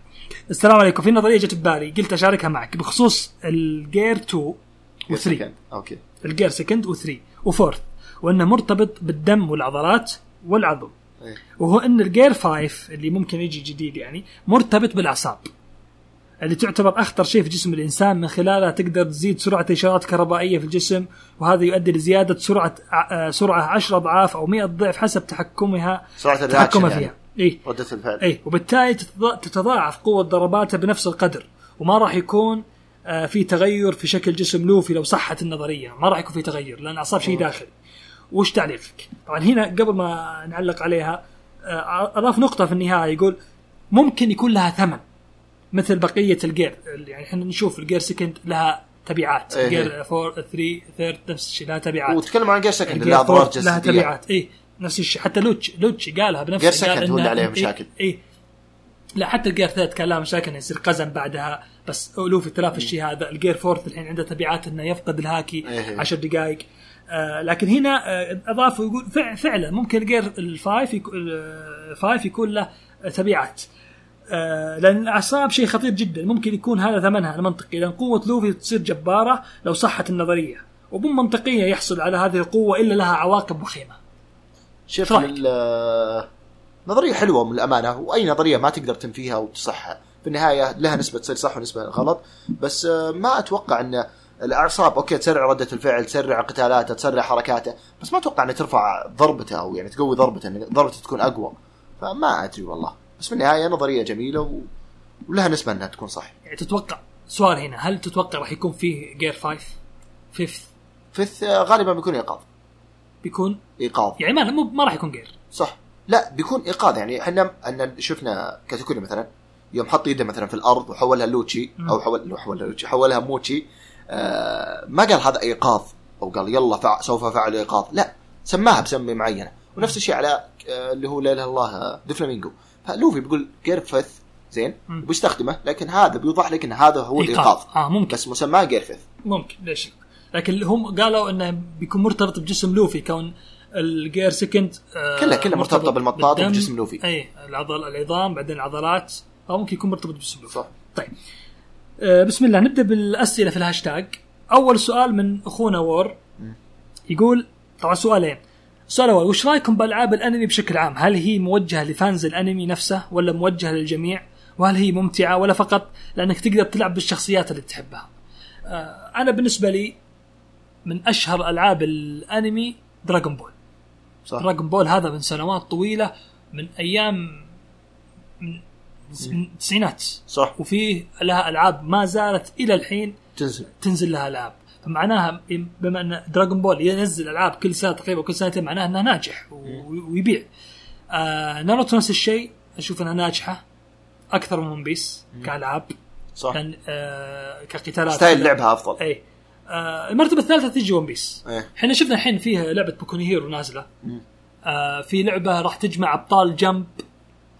السلام عليكم. في نظرية جت ببالي. قلت أشاركها معك. بخصوص ال gear 2 و3 second. okay ال gear second و3 و fourth وأنه مرتبط بالدم والعضلات والعظم إيه. وهو أن ال gear 5 اللي ممكن يجي جديد يعني مرتبط بالأعصاب. اللي تعتبر أخطر شيء في جسم الإنسان من خلالها تقدر تزيد سرعة الاشارات الكهربائيه في الجسم وهذا يؤدي لزيادة سرعة آه، سرعة 10 أضعاف أو 100 ضعف حسب تحكمها سرعة ال reaction تحكمها يعني. فيها. اي ردة الفعل. اي وبالتالي تتضا- تتضاعف قوة ضرباته بنفس القدر وما راح يكون آه، في تغير في شكل جسم لوفي لو صحت النظرية. ما راح يكون في تغير لأن اعصاب شيء داخلي. وش تعليقك؟ طبعا هنا قبل ما نعلق عليها آه، أضاف نقطة في النهاية يقول ممكن يكون لها ثمن مثل بقية ال gear يعني إحنا نشوف ال gear second لها تبعات. إيه. gear 4 3 third نفس الشيء لها تبعات. وتكلم عن gear second ال gear أضرار four لها جسديه تبعات. اي نفس الشيء. حتى لوتشي لوتشي قالها بنفسه gear second قال هو اللي عليه إيه، مشاكل. اي لا حتى ال gear ثلاث كان لها مشاكل انه يصير قزم بعدها بس لوفي تلافى الشيء هذا. ال gear fourth الحين عنده تبعات إنه يفقد الهاكي إيه. 10 دقائق. آه لكن هنا آه اضافوا يقول فع- فعلا ممكن ال gear ال five يكون ال five يكون له تبعات. آه لأن الأعصاب شيء خطير جدا. ممكن يكون هذا ثمنها المنطقي لأن قوة لوفي تصير جبارة لو صحت النظرية. ومو منطقيه يحصل على هذه القوة إلا لها عواقب وخيمة. شوف؟ ال- نظرية حلوة من الأمانة وأي نظرية ما تقدر تنفيها وتصحها في النهاية لها نسبة تصير صح ونسبة غلط بس آه، ما أتوقع إن الأعصاب أوكي تسرع ردة الفعل تسرع قتالاته تسرع حركاته بس ما أتوقع إنها ترفع ضربته أو يعني تقوي ضربته إن ضربته تكون أقوى. فما أدري والله. بس في النهاية نظرية جميلة و... ولها نسبة إنها تكون صح يعني تتوقع سؤال هنا هل تتوقع راح يكون فيه gear five fifth fifth غالبا بيكون إيقاظ. بيكون إيقاظ. يعني ما مو ما راح يكون gear صح. لا بيكون إيقاظ. يعني إحنا أن شفنا كاتاكوري مثلا يوم حط يده مثلا في الأرض وحولها لوتشي أو حول حولها لوتشي حولها موتشي آه ما قال هذا إيقاظ أو قال يلا فع سوف أفعل إيقاظ. لا سماها بسمة معينة. ونفس الشيء على آه اللي هو لا إله إلا الله آه، دفلامينجو فلوفي بيقول gear fifth زين مم. وبيستخدمه لكن هذا بيوضح لك إن هذا هو الإيقاظ. آه ممكن. بس مسماه gear fifth ممكن ليش؟ لكن هم قالوا إنه بيكون مرتبط بجسم لوفي كون ال gear second آه كلها- كلها مرتبطة بالمطاط. وبجسم لوفي. أي العضل العظام بعدين العضلات أو ممكن يكون مرتبط بجسم لوفي صح طيب آه بسم الله نبدأ بالأسئلة في الهاشتاج أول سؤال من أخونا وور يقول طبعا سؤالين السؤال الأول وش رأيكم بالالعاب الأنمي بشكل عام؟ هل هي موجهة ل fans الأنمي نفسه ولا موجهة للجميع؟ وهل هي ممتعة ولا فقط لأنك تقدر تلعب بالشخصيات اللي تحبها؟ آه أنا بالنسبة لي من أشهر ألعاب الأنمي Dragon Ball صح. Dragon Ball هذا من سنوات طويلة من أيام من التسعينات صح. وفيه لها ألعاب ما زالت إلى الحين تنزل. تنزل لها ألعاب. فمعناها بما أن Dragon Ball ينزل ألعاب كل سنة تقريبا كل سنتين معناها انه ناجح ويبيع. آه ناروتو نفس الشيء أشوف إنها ناجحة أكثر من One Piece كألعاب. صح. لأن آه كقتالات. style لعبها أفضل. اي آه المرتبة الثالثة تجي One Piece إيه إحنا شفنا الحين فيها لعبة Boku no Hero نازلة. آه في لعبة راح تجمع أبطال Jump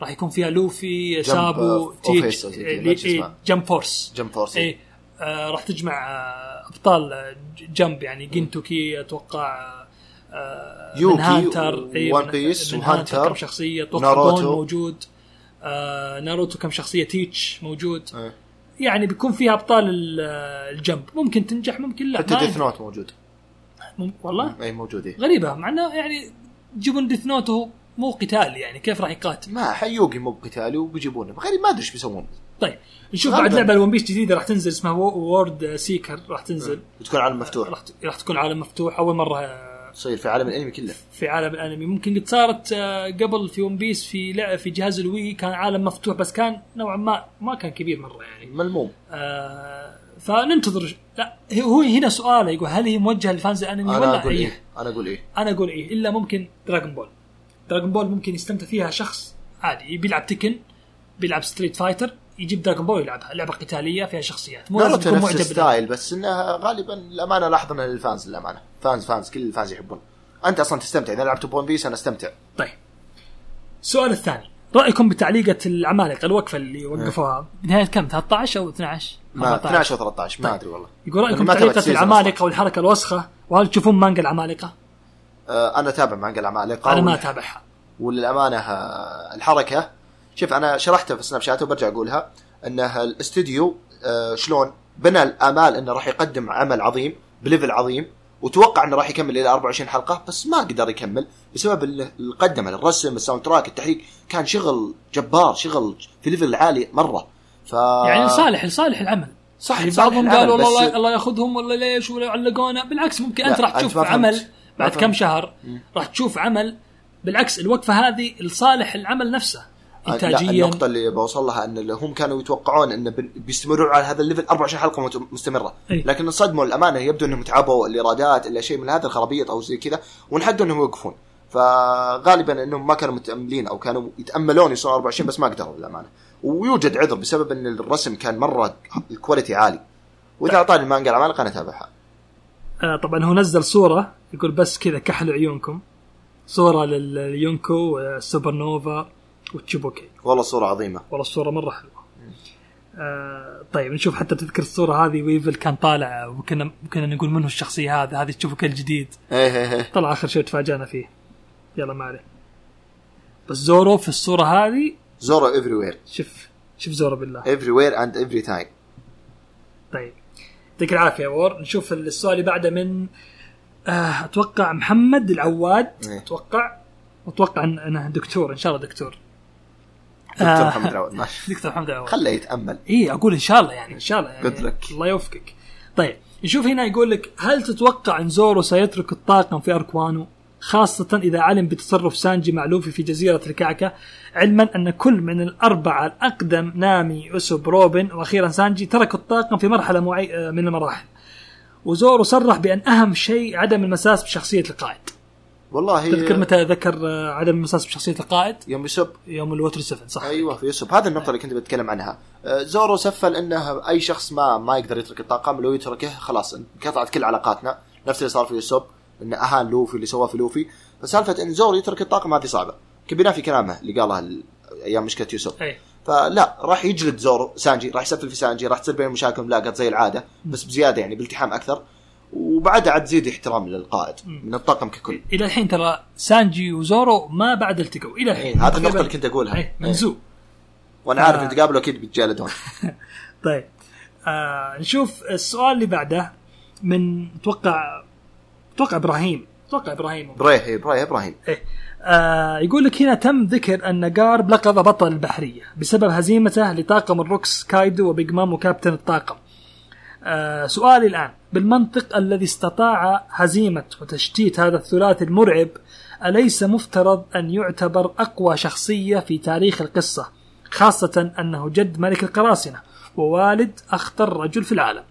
راح يكون فيها لوفي سابو آه، تيتش إيه، إيه،. Jump Force Jump Force اي آه راح تجمع آه أبطال آه، جمب يعني جنتوكي أتوقع آه يوكي هانتر و- إيه، وان من- بيس وهانتر، هانتر كم شخصية أتوقع ناروتو. موجود آه ناروتو كم شخصية تيتش موجود إيه. يعني بيكون فيها أبطال ال- الجمب ممكن تنجح ممكن لا. حتى ديث. نوت موجود. مم- والله؟ أي موجود إيه. غريبة. مع انه يعني يجيبون ديث نوت وهو مو قتال يعني. كيف راح يقاتل؟ ما حيوقي مو بقتالي وبيجيبونه. غريب ما أدري إيش بيسوون. طيب نشوف. بعد لعبة ال One Piece جديدة راح تنزل اسمها World Seeker راح تنزل. بتكون عالم مفتوح. راح تكون عالم مفتوح. أول مرة تصير في عالم الانمي كله. في عالم الانمي. ممكن قد صارت آه، قبل في One Piece في لا في جهاز ال Wii كان عالم مفتوح بس كان نوعا ما ما كان كبير مرة يعني. ملموم. آه فننتظر. لا هو هنا سؤال يقول هل هي موجهة ل fans الانمي أنا ولا أقول اي إيه أنا أقول إيه. أنا أقول إيه إلا ممكن Dragon Ball Dragon Ball ممكن يستمتع فيها شخص عادي بيلعب تكن بيلعب Street Fighter يجيب Dragon Ball يلعبها لعبة قتالية فيها شخصيات. مو لازم ناروتو نفس معجب ال style بس انها غالبا الامانه لاحظنا لل fans للأمانة. fans fans كل ال fans يحبون. أنت أصلا تستمتع. إذا لعبت ب One Piece أنا أستمتع. طيب. السؤال الثاني. رأيكم بتعليقة العمالقة الوقفة اللي وقفوها بنهايه كم؟ 13 أو 12 ما 14. 12 أو 13 ما أدري والله. يقول رأيكم بتعليقه العمالقة والحركة الوسخة؟ وهل تشوفون مانجا العمالقة؟ آه أنا أتابع مانجا العمالقة أنا ما أتابعها. وللامانه الحركة شوف أنا شرحتها في سناب شات وبرجع أقولها إنه الاستوديو آه، شلون بنى الآمال إنه راح يقدم عمل عظيم ب level عظيم وتوقع إنه راح يكمل إلى 24 حلقة بس ما قدر يكمل بسبب اللي قدمه الرسم ال soundtrack التحريك كان شغل جبار شغل في level عالي مرة. ف يعني صالح لصالح العمل. صح يعني لصالح بعضهم قالوا بس- والله الله يأخذهم ولا ليش ولا علقونا بالعكس ممكن أنت راح تشوف. عمل بعد. كم شهر راح تشوف عمل بالعكس الوقفة هذه لصالح العمل نفسه. انتاجيا النقطة اللي بوصل لها إن هم كانوا يتوقعون انه بيستمروا على هذا ال level 24 حلقة مت- مستمرة، أي. لكن انصدموا الامانة يبدو إنهم تعبوا الإيرادات الا شيء من هذا الخرابيط أو زي كذا وانحدوا إنهم يوقفون. فغالبا إنهم ما كانوا متأملين أو كانوا يتأملون يوصلون 24 بس ما قدروا للأمانة. ويوجد عذر بسبب إن الرسم كان مرة ال quality عالي. وإذا أعطاني المانجا العمالقة أنا أتابعها. آه طبعا هو نزل صورة يقول بس كذا كحلوا عيونكم صورة لليونكو والسوبر نوفا وشيتشيبوكاي والله صورة عظيمة. والله الصورة مرة حلوة. آه طيب نشوف حتى تذكر الصورة هذه ويفل كان طالع وكنا كنا نقول منه الشخصية هذا هذه تشوفك الجديد. إيه إيه إيه. طلع آخر شيء تفاجأنا فيه. يلا ما عليه. بس زورو في الصورة هذه زورو everywhere شوف شوف زورو بالله. everywhere and every time طيب يعطيك العافية وور. نشوف السؤال اللي بعده من آه أتوقع محمد العواد. إيه. أتوقع أتوقع إنه دكتور إن شاء الله دكتور. دكتور آه. محمد العواد ماشي. دكتور العواد خله يتأمل. اي أقول إن شاء الله يعني إن شاء الله يعني. Good luck. الله يوفقك. طيب نشوف هنا يقول لك هل تتوقع إن زورو سيترك الطاقم في arc وانو؟ خاصة إذا علم بتصرف سانجي مع لوفي في جزيرة الكعكة علما أن كل من الأربعة الأقدم نامي أسوب روبن وأخيرا سانجي تركوا الطاقم في مرحلة معي... آه، من المراحل. وزورو صرح بأن أهم شيء عدم المساس بشخصية القائد. والله تذكر متى ذكر آه، عدم المساس بشخصية القائد؟ يوم يسب. يوم الوتر 7 صح. أيوه في يوسف هذه النقطة اللي كنت بتكلم عنها. آه، زورو سفل إنه أي شخص ما ما يقدر يترك الطاقم لو يتركه خلاص انقطعت كل علاقاتنا. نفس اللي صار في يوسف انه أهان لوفي اللي سواه في لوفي. فسالفة إن زورو يترك الطاقم هذه صعبة. كبينا في كلامه اللي قاله ال- أيام مشكلة يوسف. أي. فلا راح يجلد زورو سانجي راح يسفل في سانجي راح تصير بينهم مشاكل ملاقط زي العادة بس بزيادة يعني بالتحام أكثر. وبعدها عاد تزيد احترام للقائد من الطاقم ككل. إلى الحين ترى سانجي وزورو ما بعد التقوا إلى الحين. إيه، هذه النقطة اللي كنت أقولها. إيه، منزوع وأنا عارف آه. إن تقابلوا أكيد بيتجالدون [LAUGHS] طيب. آه نشوف السؤال اللي بعده من أتوقع أتوقع إبراهيم. أتوقع إبراهيم. برايه إيه، برايه إبراهيم. إيه. آه يقول لك هنا تم ذكر أن جارب لقب بطل البحرية بسبب هزيمته لطاقم الروكس كايدو وبيج مام وكابتن الطاقم. آه سؤالي الآن. بالمنطق الذي استطاع هزيمة وتشتيت هذا الثلاثي المرعب أليس مفترض أن يعتبر أقوى شخصية في تاريخ القصة خاصة أنه جد ملك القراصنة ووالد أخطر رجل في العالم.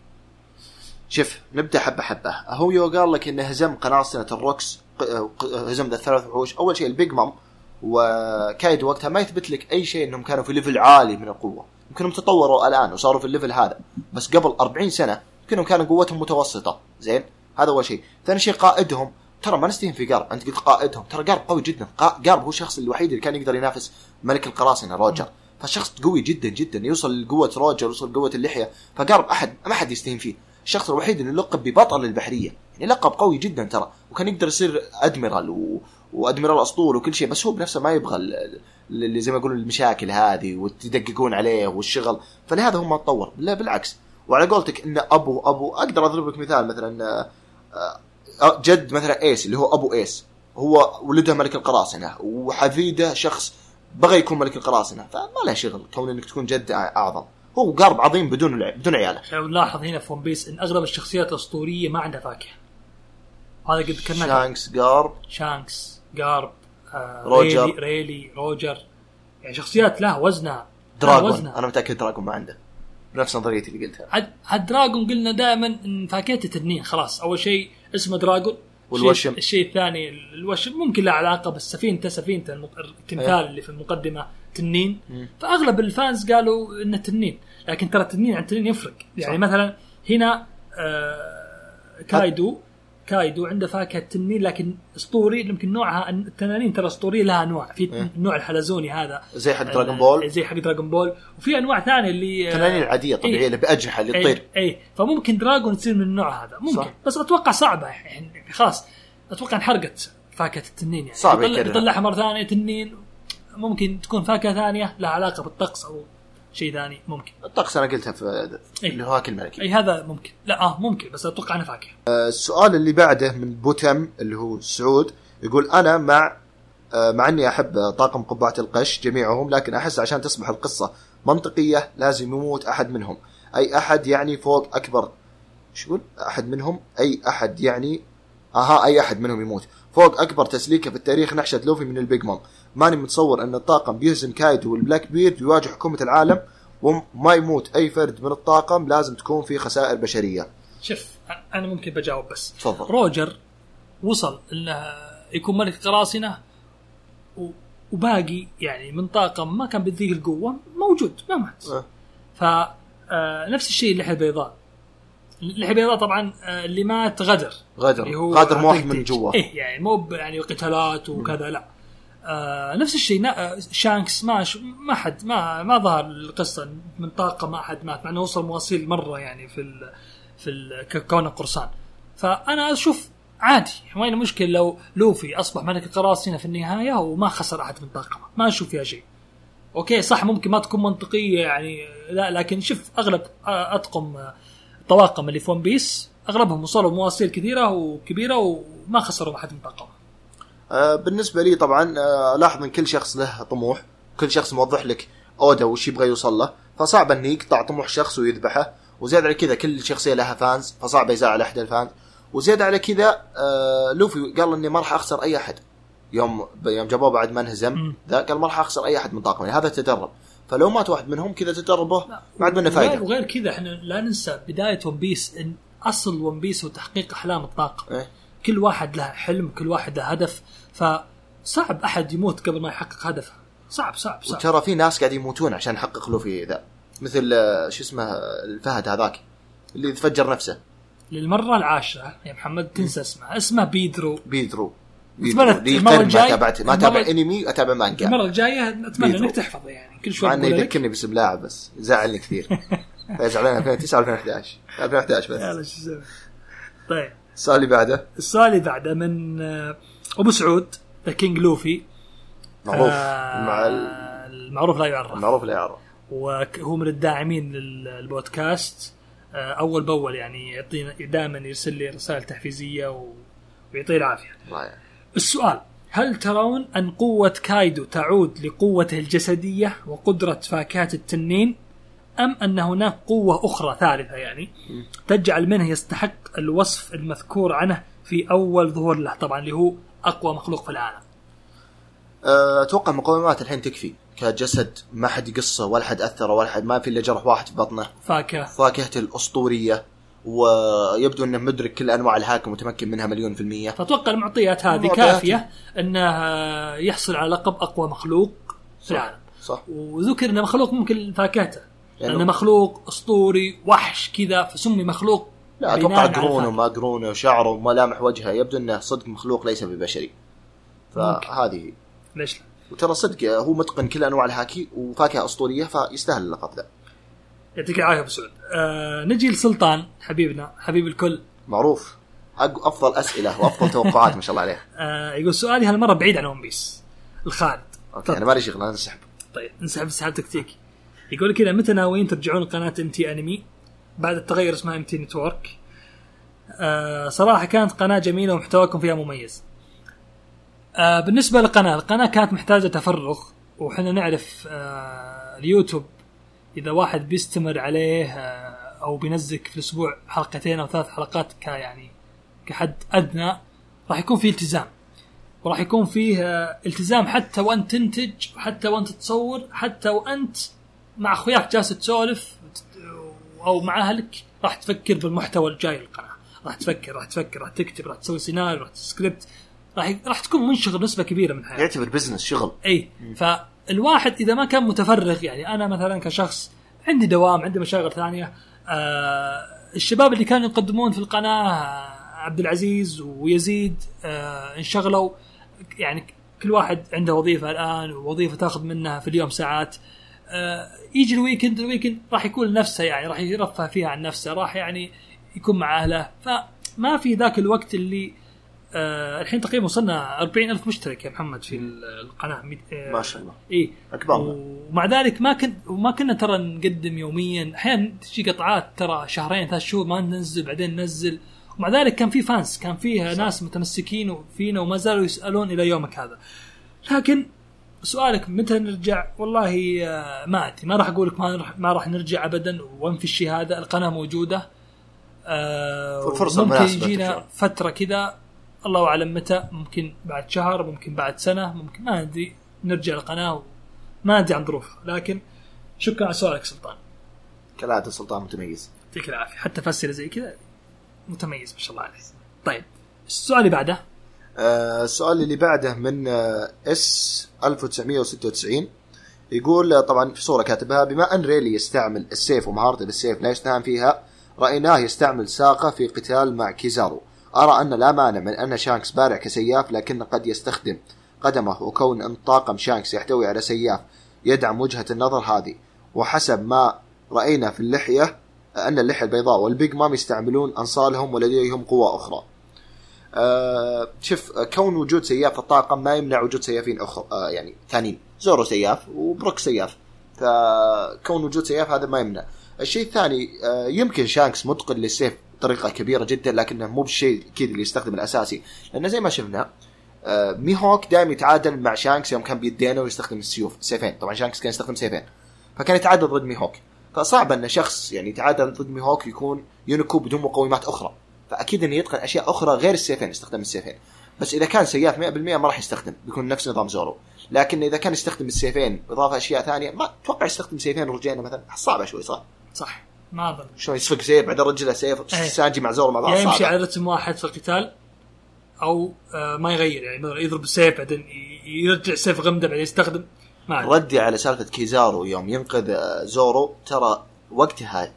شوف نبدأ حبة حبة. هو يو قال لك إنه هزم قراصنة الروكس هزم ذا الثلاث وحوش. أول شيء البيج مام وكايدو وقتها ما يثبت لك أي شيء إنهم كانوا في level عالي من القوة. يمكنهم تطوروا الآن وصاروا في ال level هذا. بس قبل 40 سنة يمكنهم كانوا قوتهم متوسطة. زين؟ هذا أول شيء. ثاني شيء قائدهم. ترى ما نستهين في قارب. أنت قلت قائدهم. ترى قارب قوي جدا. قا- قارب هو الشخص الوحيد اللي كان يقدر ينافس ملك القراصنة روجر. فالشخص قوي جدا جدا. يوصل لقوة روجر يوصل لقوة اللحية. فقارب احد ما حد يستهين فيه. الشخص الوحيد اللي لقب ببطل البحرية. يعني لقب قوي جدا ترى. وكان يقدر يصير أدميرال و... وأدميرال أسطول وكل شيء بس هو بنفسه ما يبغى ال- ال- اللي زي ما يقولون المشاكل هذه وتدققون عليه والشغل. فلهذا هو ما تطور. لا بالعكس. وعلى قولتك إن أبو أبو أقدر أضرب لك مثال مثلا آه، آه، جد مثلا إيس اللي هو أبو إيس. هو ولده ملك القراصنة وحفيده شخص بغى يكون ملك القراصنة فما له شغل كون إنك تكون جد أعظم. هو قارب عظيم بدون بدون عياله. لو نلاحظ هنا في ون بيس إن أغلب الشخصيات الأسطورية ما عندها فاكهة. هذا قد ذكرناه شانكس قارب. شانكس. جارب آه روجر. ريلي, ريلي روجر. يعني شخصيات لها وزنها. دراجون وزنها. أنا متأكد دراجون ما عنده. بنفس نظريتي اللي قلتها. عاد عاد دراجون قلنا دائما فاكهته تنين خلاص. أول شيء اسمه دراجون والوشم. الشيء, الثاني الوشم ممكن له علاقة بس سفينته سفينته التمثال إيه. اللي في المقدمة تنين. مم. فأغلب ال fans قالوا إنه تنين. لكن ترى التنين عن تنين يفرق. يعني صح. مثلا هنا آه كايدو كايدو عنده فاكهة تنين لكن اسطوري يمكن نوعها التنانين ترى اسطوريه لها انواع في إيه. النوع الحلزوني هذا. زي حق دراجون بول زي حق دراجون بول وفي أنواع ثانية اللي آه، التنانين العادية الطبيعيه إيه. اللي بأجنحة اللي تطير. اي فممكن دراجون تصير من النوع هذا. ممكن. صح. بس أتوقع صعبة يعني خلاص. أتوقع انحرقت فاكهة التنين يعني. صعب. يطلعها مرة ثانية تنين. ممكن تكون فاكهة ثانية لها علاقة بالطقس أو شيء ثاني ممكن. الطقس أنا قلتها في إيه. اللي هو هاكي الملكي. اي هذا ممكن. لا آه ممكن بس أتوقع انه فاكهه السؤال اللي بعده من بوتم اللي هو سعود يقول أنا مع آه، مع إني أحب طاقم قبعة القش جميعهم لكن أحس عشان تصبح القصة منطقية لازم يموت أحد منهم. أي أحد يعني فوق أكبر. شو يقول؟ أحد منهم؟ أي أحد يعني آها أي أحد منهم يموت. فوق أكبر تسليكة في التاريخ نحشه لوفي من البيج مام. ماني متصور أن الطاقم بيهزم كايدو والبلاك بيرد ويواجه حكومة العالم وما يموت أي فرد من الطاقم لازم تكون في خسائر بشرية. شوف أنا ممكن بجاوب بس. تفضل. روجر وصل انه يكون ملك قراصنة و- وباقي يعني من طاقم ما كان بذيك القوة موجود ما مات. أه. ف آه، نفس الشيء اللحيه البيضاء اللحيه البيضاء طبعا آه، اللي مات غدر. غدر. اللي هو غادر مو واحد. من جوا. إيه يعني مو يعني قتالات وكذا لا. آه نفس الشيء شانكس ما. ما حد ما ما ظهر القصة من طاقة ما حد مات مع إنه وصل مواصيل مرة يعني في ال... في ال... كونه قرصان. فأنا أشوف عادي وين المشكلة لو لوفي أصبح ملك القراصنة في النهاية وما خسر أحد من طاقمه ما. أشوف فيها شيء. أوكي صح ممكن ما تكون منطقية يعني لا لكن شوف أغلب أطقم الطواقم اللي في ون بيس أغلبهم وصلوا مواصيل كثيرة وكبيرة وما خسروا أحد من طاقمه بالنسبة لي طبعا آه، لاحظ إن كل شخص له طموح كل شخص موضح لك اودا وش يبغى يوصل له فصعب انه يقطع طموح شخص ويذبحه وزيادة على كذا كل شخصية لها fans فصعب يزعل أحد ال fans وزيادة على كذا آه لوفي قال إني ما راح أخسر أي أحد. يوم يوم جابوه بعد ما انهزم. ذا قال ما راح أخسر أي أحد من طاقمي. هذا تدرب. فلو مات واحد منهم كذا تدربه عاد منه فائده وغير كذا إحنا لا ننسى بداية ون بيس إن أصل ون بيس هو تحقيق أحلام الطاقم إيه؟ كل واحد له حلم كل واحد له هدف. فصعب أحد يموت قبل ما يحقق هدفه. صعب صعب صعب. وترى في ناس قاعد يموتون عشان يحقق لوفي ذا. مثل آه، شو اسمه الفهد هذاك اللي تفجر نفسه. للمرة العاشرة يا محمد تنسى اسمه. اسمه بيدرو. بيدرو. قرن ما تابعت ما تابع أنمي أتابع مانجا. المرة الجاية أتمنى بيدرو. انك تحفظه يعني. كل شوي مع إنه يذكرني باسم لاعب بس. يزعلني كثير. يزعلون 2009 2011 2011 بس. يلا شو طيب. السؤال اللي بعده. السؤال اللي بعده من آه، أبو سعود the king لوفي معروف. آه، مع ال- المعروف لا يعرف. المعروف لا يعرف. وهو من الداعمين للبودكاست. آه، أول بأول يعني يعطينا دائما يرسل لي رسائل تحفيزية و- ويعطيه العافية. الله يعني. السؤال هل ترون أن قوة كايدو تعود لقوته الجسدية وقدرة فاكهة التنين؟ أم أن هناك قوة أخرى ثالثة يعني تجعل منه يستحق الوصف المذكور عنه في أول ظهور له؟ طبعا اللي هو أقوى مخلوق في العالم. أه، أتوقع مقومات الحين تكفي. كجسد ما حد يقصه ولا حد أثره ولا حد ما في إلا جرح واحد في بطنه. فاكهة. فاكهته الأسطورية. ويبدو أنه مدرك كل أنواع الهاكم متمكن منها مليون في المية. فأتوقع المعطيات هذه المعطيات. كافية انه يحصل على لقب أقوى مخلوق في العالم. صح. وذكر انه مخلوق ممكن فاكهته. يعني- لأنه مخلوق أسطوري وحش كذا فسمي مخلوق لا أتوقع قرونه. وما قرونه وشعره وملامح وجهه يبدو إنه صدق مخلوق ليس ببشري. فهذه ليش لا؟ وترى صدق هو متقن كل أنواع الهاكي وفاكهة أسطورية فيستاهل اللقب ذا. يعطيك العافية أبو سعود. آه نجي لسلطان حبيبنا حبيب الكل. معروف. أفضل أسئلة وأفضل توقعات ما شاء الله عليه [LAUGHS] آه يقول سؤالي هالمرة بعيد عن ون بيس الخالد. okay أنا مالي شغل أنا انسحب طيب نسحب سحب تكتيكي. يقول كذا متى ناويين ترجعون قناة ام تي انمي بعد التغير اسمها ام تي نتورك صراحة كانت قناة جميلة ومحتواكم فيها مميز. آه بالنسبة للقناة القناة كانت محتاجة تفرغ وحنا نعرف آه اليوتيوب إذا واحد بيستمر عليه آه أو بينزل في الأسبوع حلقتين أو ثلاث حلقات ك يعني كحد أدنى راح يكون في التزام. وراح يكون فيه التزام حتى وأنت تنتج وحتى وأنت تصور حتى وأنت مع أخوياك جالس تسولف أو مع أهلك راح تفكر بالمحتوى الجاي للقناة. راح تفكر راح تفكر راح تكتب راح تسوي سيناريو راح سكريبت راح راح تكون منشغل نسبه كبيرة من حياتك. يعتبر business شغل. إي. فالواحد إذا ما كان متفرغ يعني أنا مثلا كشخص عندي دوام عندي مشاغل ثانية آه الشباب اللي كانوا يقدمون في القناة آه، عبد العزيز ويزيد آه انشغلوا. يعني كل واحد عنده وظيفة الآن ووظيفة تاخذ منها في اليوم ساعات. آه يجي ال weekend ال weekend راح يكون لنفسه يعني راح يرفه فيها عن نفسه راح يعني يكون مع أهله. فما في ذاك الوقت اللي آه الحين تقريبا وصلنا 40 ألف مشترك يا محمد في القناة. آه، ما شاء الله. اي اكبرنا ومع ذلك ما كنت وما كنا ترى نقدم يوميا. أحيانا تجي قطعات ترى شهرين ثلاث شهور ما ننزل بعدين ننزل. ومع ذلك كان في فانس كان فيه ناس متمسكين فينا وما زالوا يسألون إلى يومك هذا. لكن سؤالك متى نرجع؟ والله آه، ما أدري. ما راح أقول لك ما راح ما راح نرجع ابدا. وانفي الشيء هذا؟ القناة موجودة. آه، فرصة ممكن يجينا. فترة كذا. الله أعلم متى. ممكن بعد شهر ممكن بعد سنة ممكن ما أدري. نرجع القناة ما أدري عن ظروفها لكن شكرا على سؤالك سلطان. كالعادة سلطان متميز. يعطيك العافية. حتى في اسئله زي كذا متميز ما شاء الله عليه. طيب السؤال اللي بعده. السؤال اللي بعده من آه، اس 1996 يقول آه، طبعا في صورة كاتبها بما أن ريلي يستعمل السيف ومهارته بالسيف لا يستهان فيها رأيناه يستعمل ساقه في قتال مع كيزارو. أرى أن لا مانع من أن شانكس بارع كسياف لكن قد يستخدم قدمه وكون أن طاقم شانكس يحتوي على سياف يدعم وجهة النظر هذه. وحسب ما رأينا في اللحية أن اللحية البيضاء والبيج مام يستعملون أنصالهم ولديهم قوى أخرى. آه شوف آه، كون وجود سياف في الطاقم ما يمنع وجود سيافين أخرى آه يعني ثانيين. زورو سياف وبروك سياف. فكون وجود سياف هذا ما يمنع. الشيء الثاني آه يمكن شانكس متقن للسيف بطريقة كبيرة جدا لكنه مو بالشيء كذا اللي يستخدم الأساسي. لأنه زي ما شفنا آه ميهوك دائما يتعادل مع شانكس يوم كان بيدينه ويستخدم السيوف سيفين. طبعا شانكس كان يستخدم سيفين. فكان يتعادل ضد ميهوك. فصعب أن شخص يعني يتعادل ضد ميهوك يكون يونكو بدون مقومات أخرى. فأكيد إنه يتقن أشياء أخرى غير السيفين يستخدم السيفين بس إذا كان سياف 100% ما راح يستخدم بيكون نفس نظام زورو لكن إذا كان يستخدم السيفين بإضافة أشياء ثانية ما أتوقع يستخدم سيفين ورجلين مثلا صعبة شوي صح؟ صح ما أظن شلون يسفق سيف بعدين رجله سيف إيه. سانجي مع زورو مع بعض يمشي. على رتم واحد في القتال أو آه ما يغير يعني يضرب السيف بعدين يرجع السيف غمده بعدين يستخدم ما أدري. ردي على سالفة كيزارو يوم ينقذ آه، زورو ترى وقتها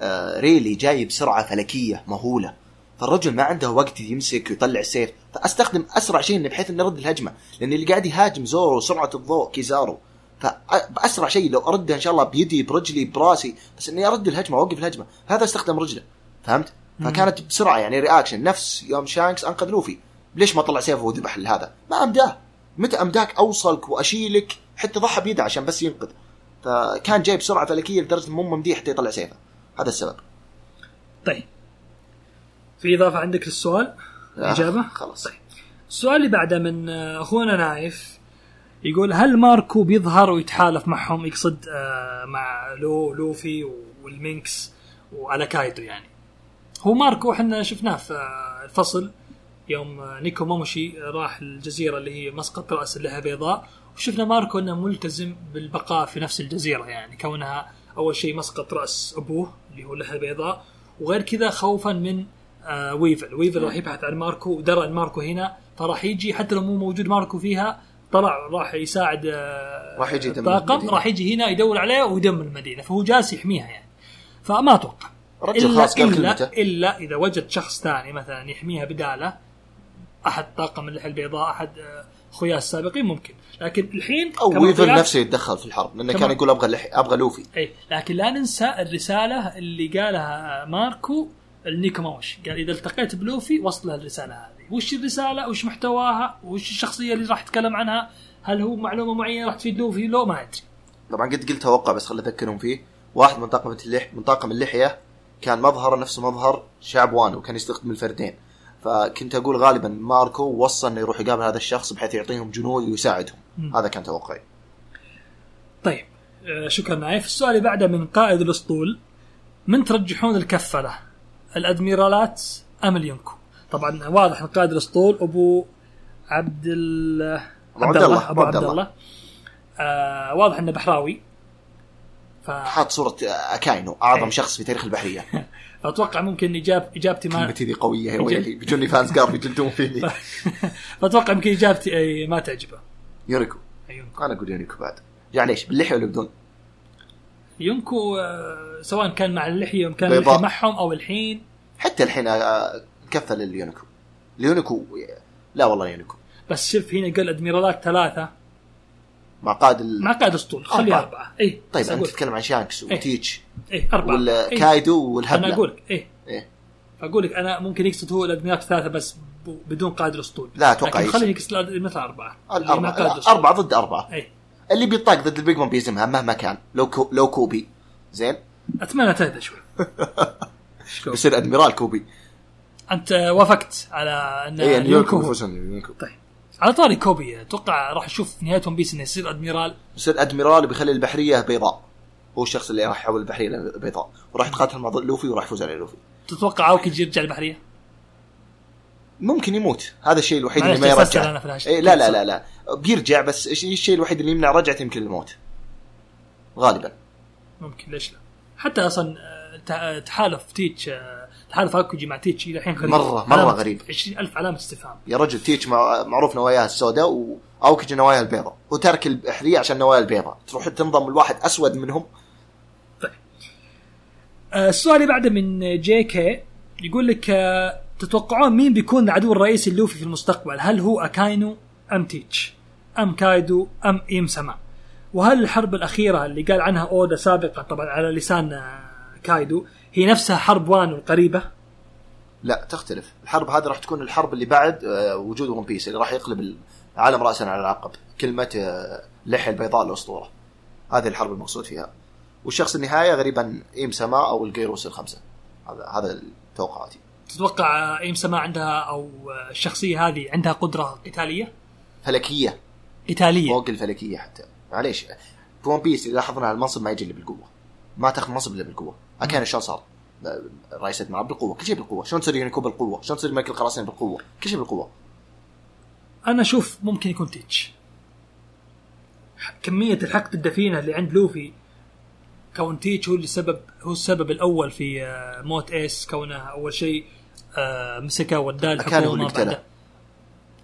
آه، ريلي جاي بسرعة فلكية مهولة فالرجل ما عنده وقت يمسك ويطلع السيف فأستخدم أسرع شيء بحيث انه يرد الهجمة لأن اللي قاعد يهاجم زورو سرعه الضوء كيزارو. فباسرع شيء لو أرده إن شاء الله بيدي برجلي براسي بس إني أرد الهجمة أوقف الهجمة. هذا استخدم رجله. فهمت؟ فكانت بسرعة يعني reaction نفس يوم شانكس أنقذ لوفي. ليش ما طلع سيفه وذبح هذا؟ ما أمداه. متى أمداك؟ أوصلك وأشيلك حتى ضحى بيده عشان بس ينقذ. فكان جاي بسرعة فلكية لدرجة مو ممديه حتى يطلع سيفه. هذا السبب. طيب. في إضافة عندك للسؤال؟ آه خلاص. السؤال اللي بعده من أخونا نايف يقول هل ماركو بيظهر ويتحالف معهم يقصد آه، مع لو لوفي والمينكس وعلى كايدو يعني؟ هو ماركو إحنا شفناه في آه، الفصل يوم نيكوماموشي راح الجزيرة اللي هي مسقط رأس لحية بيضاء وشفنا ماركو إنه ملتزم بالبقاء في نفس الجزيرة يعني كونها أول شيء مسقط رأس أبوه اللي هو لحية بيضاء وغير كذا خوفا من آه ويفل. ويفل راح يبحث عن ماركو ودرى إن ماركو هنا فراح يجي حتى لو مو موجود ماركو فيها طلع راح يساعد آه راح يجي الطاقم. راح يجي هنا يدور عليه ويدمر المدينة فهو جالس يحميها يعني. فما أتوقع. رجل خلاص إلا كلمته إلا إذا وجد شخص ثاني مثلا يحميها بدالة أحد طاقم اللحية البيضاء أحد آه، اخوياه السابقين ممكن. لكن الحين أو ويفل نفسه يتدخل في الحرب لأنه. كان يقول أبغى أبغى لوفي. اي لكن لا ننسى الرسالة اللي قالها ماركو لنيكوماموشي قال إذا التقيت بلوفي وصل له الرسالة هذه. وش الرسالة؟ وش محتواها؟ وش الشخصية اللي راح يتكلم عنها؟ هل هو معلومة معينة راح تفيد لوفي؟ لو ما أدري. طبعا قد قلت توقع بس خلي اذكرهم فيه. واحد من طاقم اللح من طاقم اللحية كان مظهره نفس مظهر شعب وانو كان يستخدم الفردين. فكنت أقول غالبا ماركو وصى إنه يروح يقابل هذا الشخص بحيث يعطيهم جنود ويساعدهم. مم. هذا كان توقعي. طيب. آه، شكرا. نايف السؤال اللي بعده من قائد الأسطول. من ترجحون الكفة له؟ الأدميرالات أم اليونكو؟ طبعا واضح إن قائد الاسطول أبو عبد عبد الله، أبو عبد الله. آه واضح إنه بحراوي. ف... حاط صورة اكاينو أعظم إيه. شخص في تاريخ البحرية. [LAUGHS] فاتوقع ممكن إجاب إجابتي ما كلمتي ذي قوية يا ويلي. بيجوني fans قارب يجلدون فيني. [LAUGHS] فاتوقع يمكن إجابتي أي ما تعجبه. يونيكو. أنا أقول يونكو بعد. يعني ليش باللحية ولا بدون؟ يونكو آه، سواء كان مع اللحية كان. اللحية معهم أو الحين. حتى الحين آه، كفل اليونيكو اليونيكو لا والله يونيكو بس شوف هنا قال أدميرالات ثلاثة. مع قائد ال... مع قائد أسطول خليه أربعة. اربعه اي طيب أنت أقول تتكلم عن شانكس وتيتش اي أربعة. إيه. والكايدو والهبلة. أنا أقول لك اي إيه. فاقول لك أنا ممكن يقصد هو الأدميرالات الثلاثه بس بدون قائد الأسطول. لا أتوقع لكن يقصد. خليني يقصد أربعة. لا، الاسطول أربعة ضد أربعة. اي اللي بيطاق ضد البيج مان بيزمها مهما كان. لو كو لو كوبي. زين؟ أتمنى تهدى شوي. [LAUGHS] بيصير أدميرال كوبي. أنت وافقت على أن هو- يفوزون يونكو. طيب. على طاري كوبي أتوقع راح نشوف في نهاية One Piece إنه يصير أدميرال. بيصير أدميرال بيخلي البحرية بيضاء. هو الشخص اللي راح يحول البحرية لبيضاء وراح يتقاتل مع لوفي وراح يفوز على لوفي. تتوقع أوكي يرجع البحرية؟ ممكن يموت. هذا الشيء الوحيد اللي ما يرجع. إيه لا لا لا لا. بيرجع بس الشيء الوحيد اللي يمنع رجعته؟ يمكن الموت. غالبا. ممكن ليش لا؟ حتى أصلا آه، تع- تحالف تيتش آه، تحالف أوكيجي مع تيتش إلى الحين غريب مرة- مرة علامة- غريب. 20000 علامة استفهام. يا رجل تيتش مع- معروف نواياها السوداء واوكيجي نواياها البيضاء وترك البحرية عشان نوايا البيضاء تروح تنضم الواحد أسود منهم. آه، السؤال اللي بعده من JK. يقول لك آه، تتوقعون مين بيكون العدو الرئيسي لوفي في المستقبل؟ هل هو أكاينو أم تيتش؟ أم كايدو أم إيم سما؟ وهل الحرب الأخيرة اللي قال عنها أودا سابقا طبعا على لسان آه، كايدو هي نفسها حرب وانو القريبة؟ لا تختلف. الحرب هذه راح تكون الحرب اللي بعد آه، وجود One Piece اللي راح يقلب العالم راسا على العقب. كلمة آه، لحية البيضاء الأسطورة. هذه الحرب المقصود فيها. والشخص النهاية غالبا إيم سما أو الجوروسي الخمسة. هذا هذا توقعاتي. تتوقع إيم سما عندها أو الشخصية هذه عندها قدرة قتاليه؟ فلكية. قتاليه فوق الفلكية حتى. معليش. في One Piece إذا لاحظنا المنصب ما يجي إلا بالقوة. ما تاخذ منصب إلا بالقوة. أكاينو شلون صار؟ رئيس مع بالقوة. كل شيء بالقوة. شلون تصير يونكو بالقوة؟ شلون تصير ملك القراصنة بالقوة؟ كل شيء بالقوة. أنا أشوف ممكن يكون تيتش. كمية الحقد الدفينة اللي عند لوفي كون تيتش هو اللي سبب هو السبب الأول في آه، موت إيس كونه أول شيء آه، مسكه وداه الحكومة اقتله.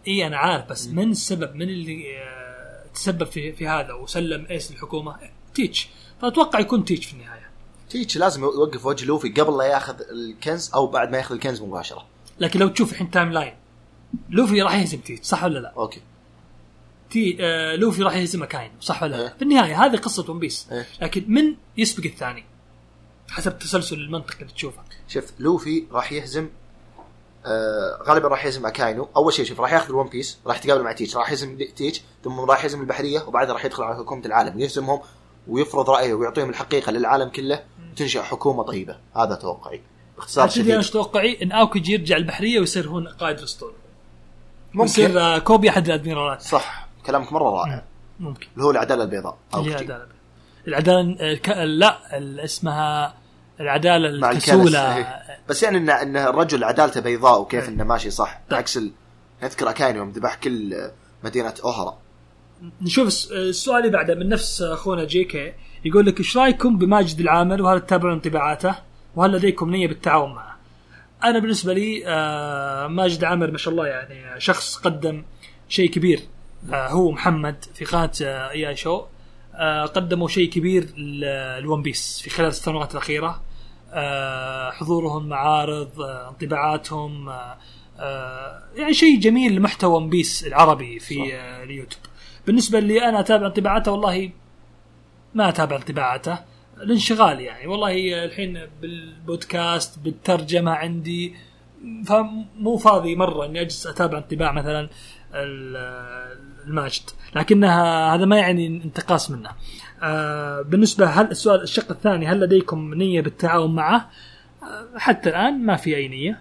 إي أنا عارف بس من السبب؟ من اللي آه، تسبب في في هذا وسلم إيس للحكومه تيتش. فأتوقع يكون تيتش في النهاية. تيتش لازم يوقف وجه لوفي قبل لا ياخذ الكنز أو بعد ما ياخذ الكنز مباشرة. لكن لو تشوف الحين timeline لوفي راح يهزم تيتش صح ولا لا؟ أوكي. تي آه لوفي راح يهزم اكاينو صح ولا لا؟ إيه. في النهايه هذه قصة One Piece. إيه. لكن من يسبق الثاني؟ حسب تسلسل المنطق اللي تشوفه. شوف لوفي راح يهزم آه غالبا راح يهزم اكاينو أول شيء شوف راح ياخذ ال One Piece راح يتقابل مع تيتش. راح يهزم تيتش ثم راح يهزم البحرية وبعدها راح يدخل على حكومة العالم. يهزمهم ويفرض رأيه ويعطيهم الحقيقة للعالم كله وتنشا حكومة طيبة. هذا توقعي. باختصار شديد. إيش توقعي؟ إن اوكيجي يرجع البحرية ويصير هو قائد الأسطول. ممكن. يصير آه، كوبي أحد الأدميرالات. صح. كلامك مرة رائع. ممكن. اللي هو العدالة البيضاء. أوكيجي. العدالة العداله ك- لا اسمها العدالة مع الكسولة. إيه. بس يعني ان إن الرجل عدالته بيضاء وكيف إيه. إنه ماشي صح عكس ال... نذكر اكاينو يوم ذبح كل مدينة اوهارا نشوف الس- السؤال اللي بعده من نفس أخونا JK يقول لك إيش رأيكم بماجد العامر؟ وهل تتابعون انطباعاته؟ وهل لديكم نية بالتعاون معه؟ أنا بالنسبة لي آه، ماجد عامر ما شاء الله يعني شخص قدم شيء كبير. هو محمد في قناة اي اي شو قدموا شيء كبير لل One Piece في خلال السنوات الأخيرة. آه، حضورهم معارض آه، انطباعاتهم آه، يعني شيء جميل لمحتوى One Piece العربي في صح. اليوتيوب. بالنسبة لي أنا أتابع انطباعاته والله ما أتابع انطباعاته الانشغال يعني. والله الحين بالبودكاست بالترجمة عندي فمو فاضي مرة إني أجلس أتابع انطباع مثلا ال- الماجد. لكنها هذا ما يعني انتقاص منه. آه، بالنسبة هل السؤال الشق الثاني هل لديكم نية بالتعاون معه؟ آه، حتى الآن ما في أي نية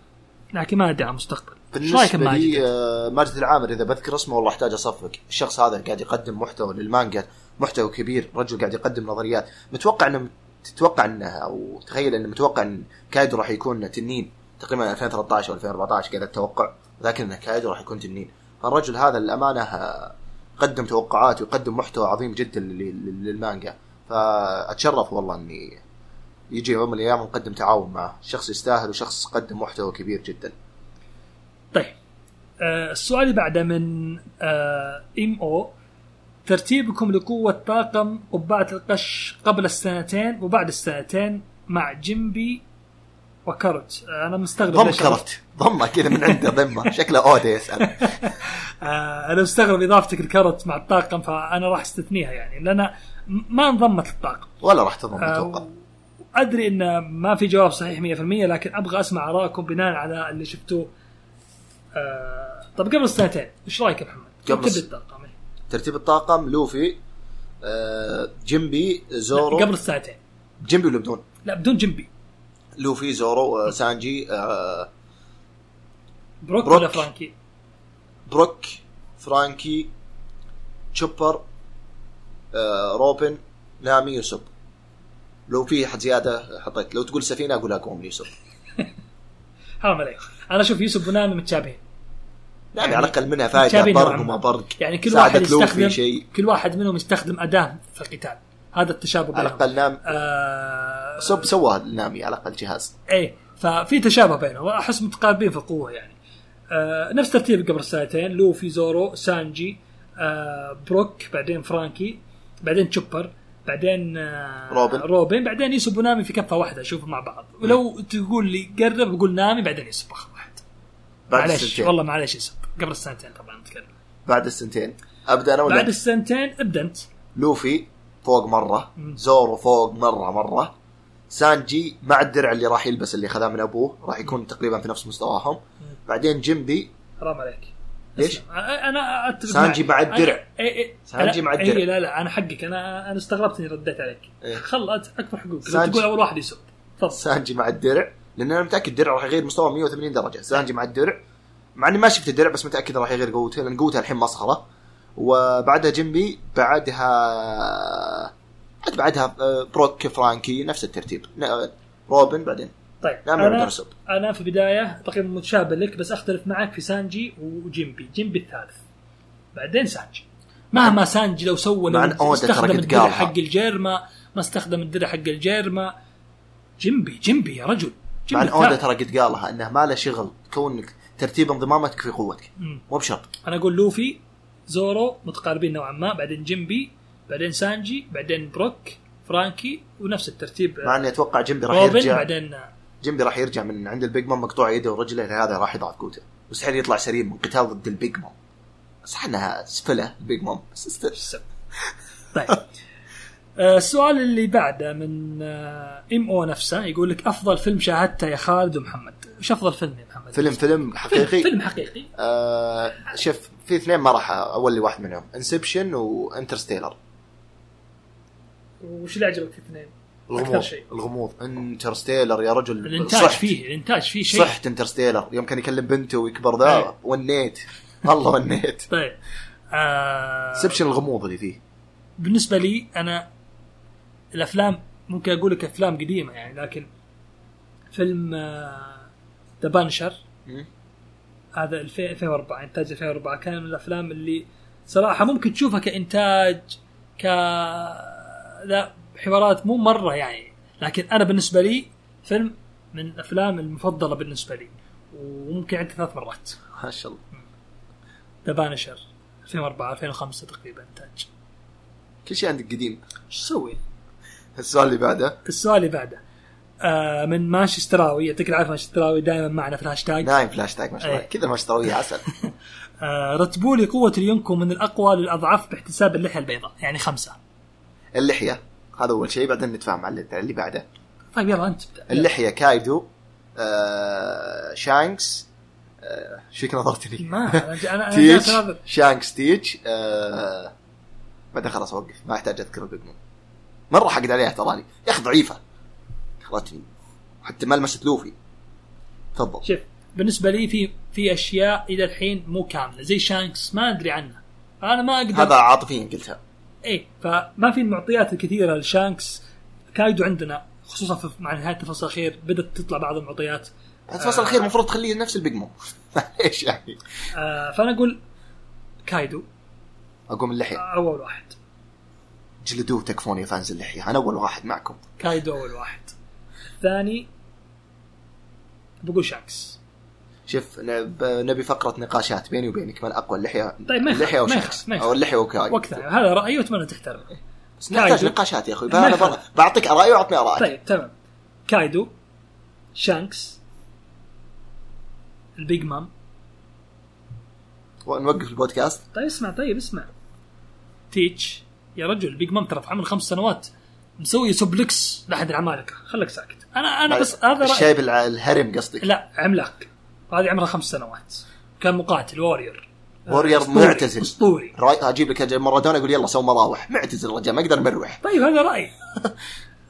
لكن ما أدري على المستقبل. بالنسبة لي؟ آه، ماجد العامر إذا بذكر اسمه والله أحتاج أصفق. الشخص هذا قاعد يقدم محتوى للمانجا محتوى كبير رجل قاعد يقدم نظريات. متوقع انه تتوقع انه أو تخيل إنه متوقع إن كايدو راح يكون تنين. تقريبا 2013 أو 2014 قاعد أتوقع لكن إنه كايدو راح يكون تنين فالرجل هذا للامانه قدم توقعات ويقدم محتوى عظيم جدا لل- لل- للمانجا. فأتشرف والله إني يجي يوم من الأيام ونقدم تعاون معه. شخص يستاهل وشخص قدم محتوى كبير جدا. طيب. آه السؤال اللي بعده من آه إم أو. ترتيبكم لقوة طاقم قبعة القش قبل السنتين وبعد السنتين مع جنبي وكرت آه أنا مستغرب ضم كرت ضمة كذا من عنده ضمة. [LAUGHS] شكله اودا يسأل. آه أنا مستغرب إضافتك الكرت مع الطاقم فأنا راح أستثنيها يعني لأن ما انضمت الطاقم. ولا راح تضم آه، أتوقع. ادري إن ما في جواب صحيح 100% لكن أبغى أسمع آرائكم بناء على اللي شفتوه. طب قبل السنتين إيش رأيك يا محمد؟ قبل الس- الطاقم إيه. ترتيب الطاقم لوفي جيمبي زورو. قبل السنتين جيمبي ولا بدون؟ لا بدون جيمبي لوفي زورو آه، سانجي آه، بروك, بروك. ولا فرانكي؟ بروك فرانكي تشوبر آه، روبن نامي يوسوب. لو في حد زيادة حطيت لو تقول سفينة أقول أقوم يوسوب [LAUGHS] حرام عليك. أنا أشوف يوسوب ونامي متشابهين. يعني على الأقل منها فائده برق ما. وما برق يعني كل واحد يستخدم شيء. كل واحد منهم يستخدم أداة في القتال. هذا التشابه على بينهم. الأقل نام آه سب سوى نامي على الأقل جهاز. إيه ففي تشابه بينهم. وأحس متقاربين في القوة يعني. آه نفس ترتيب قبل سنتين لوفي زورو سانجي آه بروك بعدين فرانكي بعدين تشوبر بعدين آه روبن. روبن بعدين يوسوب ونامي في كفة واحدة أشوفهم مع بعض. ولو تقول لي قرب بقول نامي بعدين يوسوب اخر واحد. بعد معليش السنتين. والله معليش يوسف. قبل السنتين طبعا نتكلم بعد السنتين. أبدأ أنا ولا بعد السنتين أبدأ أنت. لوفي. فوق مرة. زورو فوق مرة مرة سانجي مع الدرع اللي راح يلبس اللي خذاه من أبوه راح يكون تقريبا في نفس مستواهم بعدين جيمبي حرام عليك ليش؟ أنا اتفق سانجي. مع الدرع. سانجي مع الدرع. لا لا أنا حقك أنا أنا استغربت إني رديت عليك إيه. خلت أكبر حقوق. تقول أول واحد يسب تفضل سانجي مع الدرع لأن أنا متأكد الدرع راح يغير مستوى 180 درجة سانجي مع الدرع مع إني ما شفت الدرع بس متأكد راح يغير قوته لأن قوته الحين مسخرة وبعدها جيمبي بعدها بعدها آه، بروك فرانكي نفس الترتيب. ن- روبن بعدين. طيب نعم أنا درست أنا في البدايه تقريبا متشابه لك بس أختلف معك في سانجي وجيمبي. جيمبي الثالث بعدين سانجي. مهما سانجي لو سوى لو استخدم الدرع. حق الجيرما ما استخدم الدرع حق الجيرما. جيمبي جيمبي يا رجل. مع أن أودا. ترى قد قالها إنه ما له شغل. كونك ترتيب انضمامك في قوتك. مو بشرط. أنا أقول لوفي زورو متقاربين نوعا ما بعدين جيمبي بعدين سانجي بعدين بروك فرانكي ونفس الترتيب. مع إني أتوقع جيمبي راح يرجع. بعدين جيمبي راح يرجع من عند البيج مام مقطوع يده ورجله هذا راح يضعف قوته. مستحيل يطلع سريع من قتال ضد البيج مام. صح انها سفلة البيج مام. بس. طيب. [LAUGHS] السؤال اللي بعده من آه، MO نفسه يقول لك أفضل فيلم شاهدته يا خالد ومحمد. وش أفضل فيلم يا محمد؟ فيلم فيلم حقيقي؟ فيلم حقيقي. آه شوف في اثنين ما راح أولي واحد منهم انسبشن وانترستيلر وش اللي عجبك في الاثنين الغموض شيء. الغموض. انترستيلر يا رجل الإنتاج صحت. فيه الإنتاج فيه شيء. صحت انترستيلر يوم كان يكلم بنته ويكبر ذا أي. ونيت. والله ونيت. طيب. آه انسبشن الغموض اللي فيه. بالنسبة لي أنا الأفلام ممكن أقول لك أفلام قديمة يعني لكن فيلم ذا بانشر مم. هذا 2000 2004 إنتاج 2004 كان من الأفلام اللي صراحة ممكن تشوفها كإنتاج ك لا حوارات مو مرة يعني. لكن أنا بالنسبة لي فيلم من الأفلام المفضلة بالنسبة لي وممكن عدت ثلاث مرات. ما شاء الله. ذا بانشر 2004 2005 تقريبا إنتاج. كل شيء عندك قديم. إيش تسوي؟ السؤال اللي بعده. السؤال اللي بعده. آه من مانشستراوي يعطيك العافيه مانشستراوي دائما معنا في الهاشتاج. نايم في الهاشتاج ما شاء الله. أي. كذا المانشستراوية عسل. [LAUGHS] آه رتبوا لي قوة اليونكو من الأقوى للأضعف باحتساب اللحية البيضاء يعني خمسة. اللحية هذا أول شيء بعدين نتفاهم على اللي- بعده. طيب يلا أنت اللحية كايدو آه شانكس آه فيك نظرتني؟ ما أنا [LAUGHS] تيج شانكس تيج آه بعدين خلاص أوقف ما أحتاج أذكر البيج مره حقد عليها تراني؟ يا أخي ضعيفة. خلتني حتى ما لمست لوفي. تفضل. شوف بالنسبة لي في في أشياء إلى الحين مو كاملة زي شانكس ما أدري عنها. أنا ما أقدر هذا عاطفيا قلتها. إيه فما في المعطيات الكثيرة لشانكس كايدو عندنا خصوصا في مع نهاية الفصل الأخير بدأت تطلع بعض المعطيات. الفصل الأخير المفروض تخليه نفس البيج مام [LAUGHS] إيش يعني؟ آه فأنا أقول كايدو. أقوم اللحية. أول واحد. جلدوه تكفون يا fans اللحيه أنا أول واحد معكم. كايدو أول واحد. الثاني بقول شانكس شوف نب- نبي فقرة نقاشات بيني وبينك من أقوى اللحية. طيب ما اللحية ما أو. اللحية وكاي وقتها هذا رأيي وأتمنى تحترمه. بس نحتاج. نقاشات يا أخوي. ب- بعطيك ارائي وأعطني ارائك طيب تمام. كايدو شانكس البيج مام. ونوقف البودكاست. طيب اسمع طيب اسمع. تيتش. يا رجل بيج مام ترى في عمر خمس سنوات مسوي suplex لاحد العمالقه خليك ساكت. أنا أنا بس هذا رأيي. الشايب الهرم قصدك. لا عملاق. هذه عمرها خمس سنوات. كان مقاتل warrior warrior أسطوري، معتزل. أسطوري. راي أجيب لك مارادونا يقول يلا سوي مراوح. معتزل الرجال ما يقدر مروح. طيب هذا رأيي.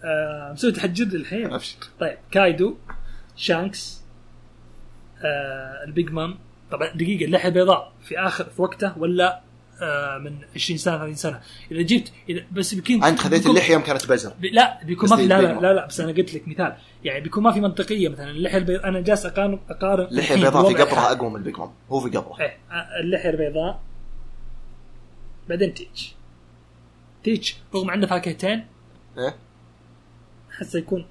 آه مسوي تحجر الحين. ابشر طيب كايدو شانكس آه البيج مام طبعا دقيقة اللحية البيضاء في آخر في وقته ولا من 20 سنة 30 سنة. إذا جبت إذا بس بيكون أنت خذيت اللحية يوم كانت بزر. لا بيكون ما في لا لا. لا لا بس أنا قلت لك مثال. يعني بيكون ما في منطقية مثلا. اللحية البيضاء أنا جالس اقارن أقارن اللحية البيضاء في قبرها. أقوى من البيج مام هو في قبره إيه آه، اللحية البيضاء. بعدين تيتش. تيتش رغم عنده فاكهتين. إيه؟ أحسه يكون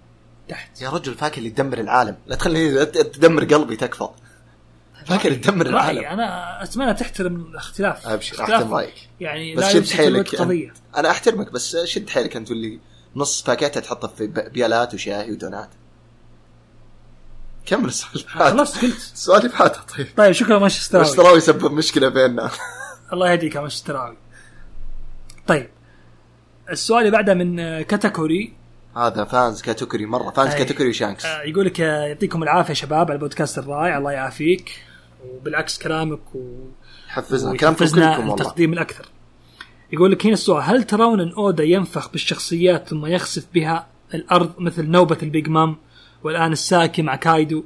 تحت. يا رجل فاكهة اللي تدمر العالم. لا تخليني تدمر قلبي تكفى. فاكهة تدمر العالم أنا أتمنى تحترم الاختلاف. أبشر اختلاف احترم رأيك. يعني بس لا شد حيلك قضية. أنا أحترمك بس شد حيلك انت اللي نص باكيتها تحطه في بيالات وشاي ودونات. كمل السؤال بعده. خلصت قلت. اللي بعده طيب. طيب شكرا مانشستراوي. مانشستراوي يسبب مشكلة بيننا. [LAUGHS] الله يهديك يا مانشستراوي طيب السؤال اللي بعده من آه، كاتاكوري. هذا fans كاتاكوري مرة fans أي. كاتاكوري وشانكس. آه، يقول لك آه، يعطيكم العافية شباب على البودكاست الرائع الله يعافيك. وبالعكس كلامك و... حفزنا كلامكم التقديم الأكثر. يقول لك هنا السؤال هل ترون أن أودا ينفخ بالشخصيات ثم يخسف بها الأرض مثل نوبة البيج مام والآن الساكي مع كايدو؟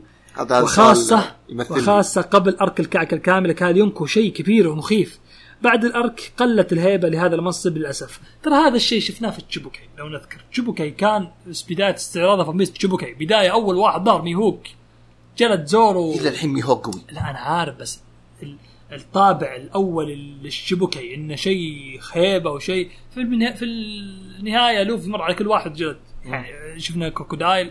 يمثل وخاصة قبل arc الكعكة الكاملة كان يونكو شيء كبير ومخيف. بعد ال arc قلت الهيبة لهذا المنصب للأسف. ترى هذا الشيء شفناه في تشيبوكي لو نذكر. تشيبوكي كان بداية استعراضه في ميس تشيبوكي بداية أول واحد ظهر ميهوك. جلد زورو إلى الحين ميهوك قوي. لا أنا عارف بس ال- الطابع الأول للشيبوكي إنه شيء هيبة وشيء في في النهاية لوفي مر على كل واحد جلد يعني شفنا كروكودايل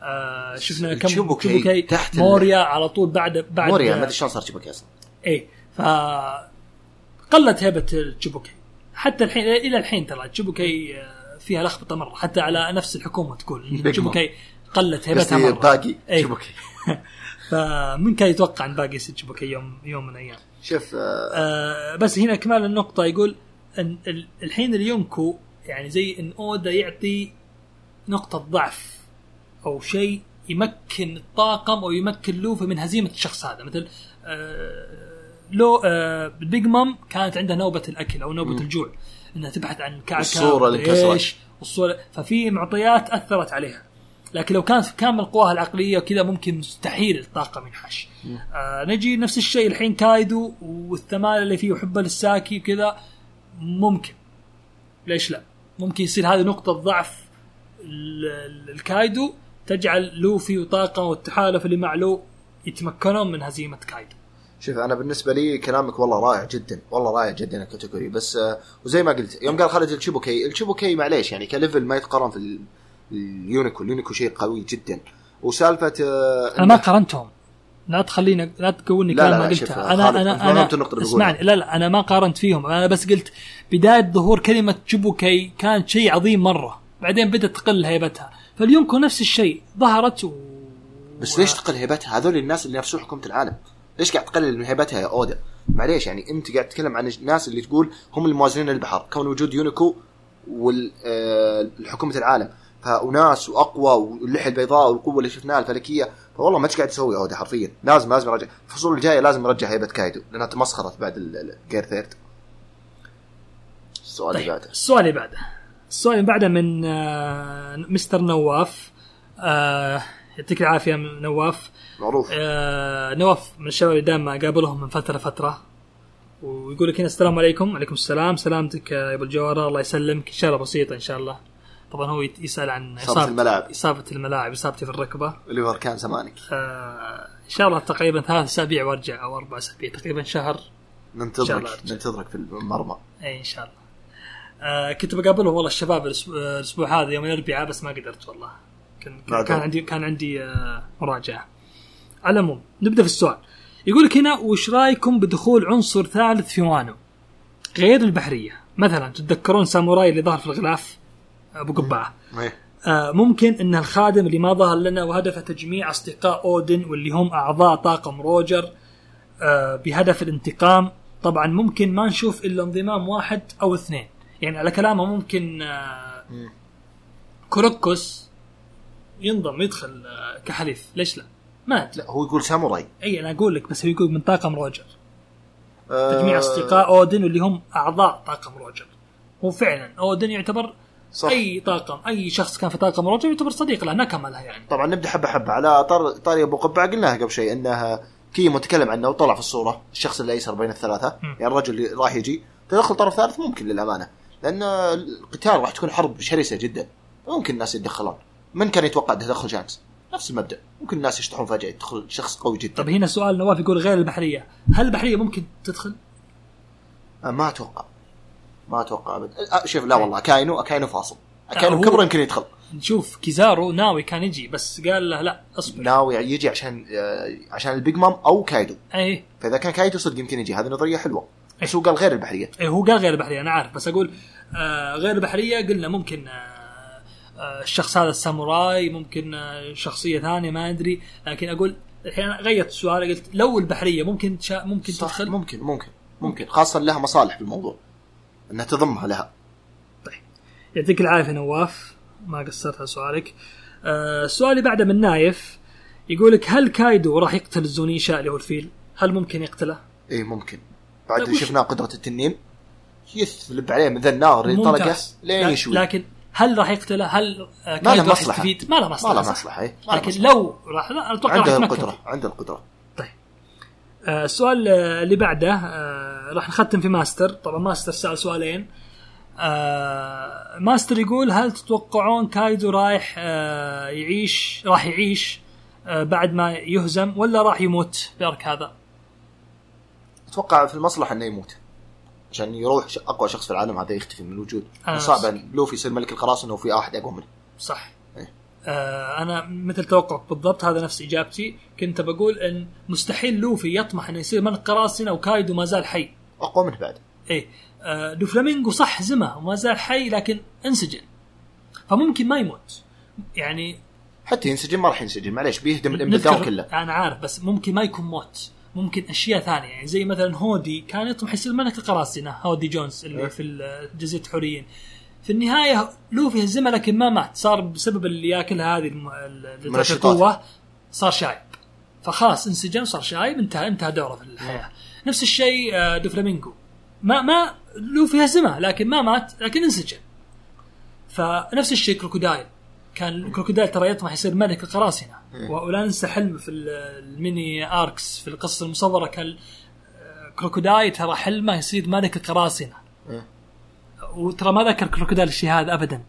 آه شفنا كم تشيبوكي تشيبوكي تحت موريا على طول بعد بعد موريا ما أدري شلون صار تشيبوكي أصلا. إيه ف قلت هيبة تشيبوكي حتى الحين إلى الحين ترى تشيبوكي آه، فيها لخبطة مرة. حتى على نفس الحكومة تقول تشيبوكي قلت هيبتها مرة. باقي إيه. تشيبوكي [LAUGHS] فمن كان يتوقع أن باقي يصير تشيبوكي يوم يوم من الأيام. شوف آه، آه بس هنا كمال النقطة يقول إن ال- الحين اليونكو يعني زي إن أودا يعطي نقطة ضعف أو شيء يمكن الطاقم أو يمكن لوفي من هزيمة الشخص هذا. مثل آه لو آه بيج مام كانت عندها نوبة الأكل أو نوبة مم. الجوع. إنها تبحث عن كعكة الصورة اللي انكسرت. إيش، والصورة ففي معطيات أثرت عليها. لكن لو كانت في كامل قواها العقلية وكذا ممكن مستحيل الطاقم ينحش. آه نجي نفس الشيء الحين كايدو والثمانية اللي فيه وحبه للساكي وكذا ممكن ليش لا؟ ممكن يصير هذه نقطة ضعف ال- ال- الكايدو تجعل لوفي وطاقم والتحالف اللي مع لو يتمكنون من هزيمة كايدو. شوف أنا بالنسبة لي كلامك والله رائع جدا والله رائع جدا ال category بس آه، وزي ما قلت يوم قال خالد الشيبوكي الشيبوكي معليش يعني ك level ما يتقارن في اليونيكو اليونيكو شيء قوي جدا. وسالفة آه، أنا ما قارنتهم. لا تخليني لا تقولني لا، كلام لا، ما خالد، أنا أنا أنا. اسمعني لا لا أنا ما قارنت فيهم. أنا بس قلت بداية ظهور كلمة تشيبوكي كانت شيء عظيم مرة. بعدين بدأت تقل هيبتها. فاليونكو نفس الشيء. ظهرت و... بس ليش تقل هيبتها؟ هذول الناس اللي نفسهم حكومه العالم. ليش قاعد تقلل من هيبتها يا اودا معليش يعني أنت قاعد تتكلم عن الناس اللي تقول هم الموازنين البحر كون وجود يونيكو والحكومة العالم. فاناس وأقوى واللحية البيضاء والقوة اللي شفناها الفلكية. فوالله ما إيش قاعد تسوي اودا حرفيا. لازم لازم يرجع. الفصول الجاية لازم يرجع هيبة كايدو لأنها تمسخرت بعد الجير ثيرد. السؤال اللي طيب بعده. السؤال اللي بعده. السؤال اللي بعده من آه، مستر نواف. آه، يعطيك العافية من نواف. معروف. آه، نواف من الشباب اللي دائما اقابلهم من فتره فترة. ويقول لك هنا السلام عليكم. عليكم السلام. سلامتك يا أبو الجوهرة. الله يسلمك. إن شاء الله بسيطة إن شاء الله. طبعا هو يسأل عن إصابة الملاعب. إصابة الملاعب إصابتي في الركبة. اللي هو اركان زمانك آه، إن شاء الله تقريبا ثلاث أسابيع وأرجع أو أربع أسابيع تقريبا شهر. ننتظرك. ننتظرك في المرمى. اي إن شاء الله. آه كنت بقابلهم والله الشباب الأسبوع هذا يوم الأربعاء بس ما قدرت والله. كان كان. كان عندي كان عندي آه مراجعة. على العموم نبدأ في السؤال. يقول لك هنا وش رأيكم بدخول عنصر ثالث في وانو؟ غير البحرية. مثلا تتذكرون ساموراي اللي ظهر في الغلاف؟ أبو قبعة إيه. آه ممكن إن الخادم اللي ما ظهر لنا وهدفه تجميع أصدقاء أودن واللي هم أعضاء طاقم روجر آه بهدف الانتقام طبعا ممكن ما نشوف إلا انضمام واحد أو اثنين يعني على كلامه ممكن آه مم. كوروكوس ينضم يدخل كحليف ليش لا؟ ما. لا هو يقول ساموراي إي أنا أقول لك بس هو يقول من طاقم روجر تجميع أصدقاء أودن واللي هم أعضاء طاقم روجر هو فعلا أودن يعتبر صح. أي طاقم أي شخص كان في طاقم روجر يعتبر صديق له نكمه له يعني. طبعا نبدأ حبة حبة. على طار طاري أبو قبعة قلناها قبل شيء إنها كيمو تكلم عنه وطلع في الصورة الشخص اللي ايسر بين الثلاثة. مم. يعني الرجل اللي راح يجي. تدخل طرف ثالث ممكن للأمانة لأن القتال راح تكون حرب شرسة جدا. ممكن الناس يتدخلون. من كان يتوقع تدخل شانكس؟ نفس المبدأ. ممكن الناس يشطحون فجأة يدخل شخص قوي جدا. طب هنا سؤال نواف يقول غير البحرية هل البحرية ممكن تدخل؟ آه، ما أتوقع. ما أتوقع ابدا آه، شوف لا والله كاينو كاينو فاصل. لا، كاينو هو- كبرة يمكن يدخل. نشوف كيزارو ناوي كان يجي بس قال له لا اصبر. ناوي يجي عشان آه، عشان البيج مام أو كايدو. اي فإذا كان كايدو صدق يمكن يجي. هذه نظرية حلوة. بس هو قال غير البحرية. اي هو قال غير البحرية أنا عارف. بس أقول آه غير البحرية قلنا ممكن آه الشخص هذا الساموراي ممكن آه شخصية ثانية ما أدري. لكن أقول الحين غيرت السؤال قلت لو البحرية ممكن تشا ممكن صح تدخل؟ ممكن ممكن ممكن. خاصة لها مصالح بالموضوع إنها تضمها لها يعطيك العافية نواف ما قصرت على سؤالك آه السؤال اللي بعده من نايف يقول لك هل كايدو راح يقتل الزونيشا اللي هو الفيل؟ هل ممكن يقتله؟ اي ممكن بعد طيب اللي شفناه قدرة التنين يثلب عليه من ذا النار اللي طلقه ممتاز. لين يشوي لكن هل راح يقتله؟ هل آه، ما له مصلحة؟ ما له مصلحة ما له صح. مصلحة إيه. ما له لكن مصلحة. لو راح لا أتوقع راح عنده القدره. عنده القدرة طيب السؤال آه، اللي بعده آه، راح نختم في ماستر. طبعا ماستر سأل سؤالين. آه، ماستر يقول هل تتوقعون كايدو رايح آه، يعيش راح يعيش آه، بعد ما يهزم ولا راح يموت؟ بارك هذا. أتوقع في المصلحة إنه يموت. عشان يروح أقوى شخص في العالم هذا يختفي من الوجود. صعب لوفي يصير ملك القراصنة وفي واحد أقوى منه. صح. آه أنا مثل توقعك بالضبط هذا نفس إجابتي. كنت بقول إن مستحيل لوفي يطمح إنه يصير ملك قراصنه وكايدو ما زال حي. أقوى منه بعد. إيه. آه دوفلامينغو صح زمه وما زال حي لكن انسجن. فممكن ما يموت. يعني حتى ينسجن ما راح ينسجن. معليش بيهدم الانبدام نذكر كله. أنا عارف بس ممكن ما يكون موت. ممكن أشياء ثانية. يعني زي مثلا هودي كان يطمح يصير ملك القراصنه هودي جونز اللي إيه. في جزيرة الحوريين في النهاية لوفي هزمه لكن ما مات. صار بسبب اللي ياكلها هذه الم-. القوه صار شايب. فخلاص انسجن صار شايب انتهى انتهى دوره في الحياة. نفس الشيء آه، دوفلامينغو ما ما لوفي هزمه لكن ما مات لكن انسجن. فنفس الشيء كروكودايل. كان كروكودايل ترى يطمح يصير ملك القراصنة. مم. ولا ننسى حلم في ال- الميني arcs في القصة المصورة كان آه، كروكودايل ترى حلمه يصير ملك القراصنة. إيه. وترى ما ذكر كروكودايل الشيء هذا ابدا.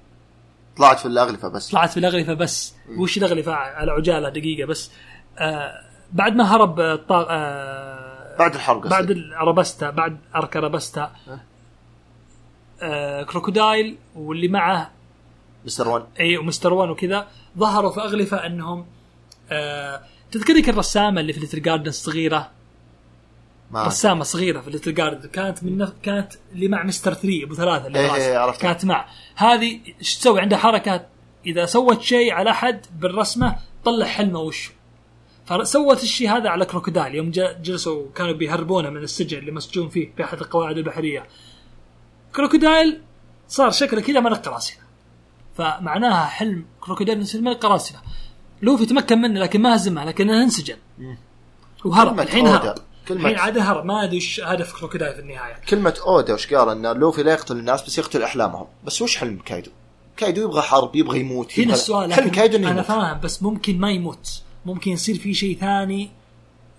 طلعت في الأغلفة بس. طلعت في الأغلفة بس. وش الأغلفة؟ على عجالة دقيقة بس. آه بعد ما هرب آه طا- آه بعد الحرب. بعد الأرابستا بعد arc أرابستا آه كروكودايل واللي معه مستر وان. اي ومستر وان وكذا ظهروا في أغلفة أنهم آه تذكرك الرسامة اللي في ليتل جاردن الصغيره رسامة صغيرة في ليتل جاردن كانت من نف... كانت اللي مع مستر 3 أبو ثلاثة اللي إيه. إيه عرفتها. كانت مع. هذه إيش تسوي؟ عندها حركة. إذا سوت شيء على أحد بالرسمة طلع حلمه وشه فسوت الشيء هذا على كروكودايل. يوم جلسوا كانوا بيهربونه من السجن اللي مسجون فيه في احد القواعد البحرية. كروكودايل صار شكله كذا ملك قراصنه فمعناها حلم كروكودايل يصير ملك قراصنه لوفي تمكن منه لكن ما هزمه لكنه انسجن. وهرب. الحين. هرب. كلمة- الحين عاد هرب ما أدري إيش هدف كروكودايل في النهاية. كلمة أودا وش قال؟ إن لوفي لا يقتل الناس بس يقتل أحلامهم. بس وش حلم كايدو؟ كايدو يبغى حرب يبغى يموت هنا السؤال حلم كايدو إنه أنا فاهم بس ممكن ما يموت. ممكن يصير في شيء ثاني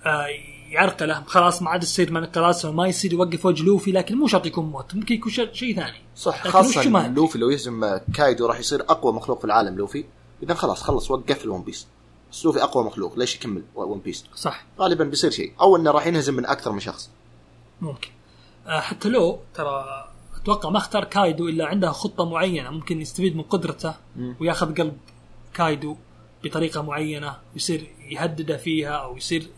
آه يعرقله خلاص ما عاد يصير من القراصنه ما يصير يوقف وجه لوفي لكن مو شرط يكون موت. ممكن يكون شيء ثاني. صح أدري. لوفي لو يهزم كايدو راح يصير أقوى مخلوق في العالم لوفي. إذا خلاص خلص وقف ال One Piece. بس لوفي أقوى مخلوق ليش يكمل One Piece صح. غالبا بيصير شيء. أو إنه راح ينهزم من أكثر من شخص. ممكن. آه حتى لو ترى أتوقع ما اختار كايدو إلا عنده خطة معينة ممكن يستفيد من قدرته. وياخذ قلب كايدو بطريقة معينة ويصير يهدده فيها أو يصير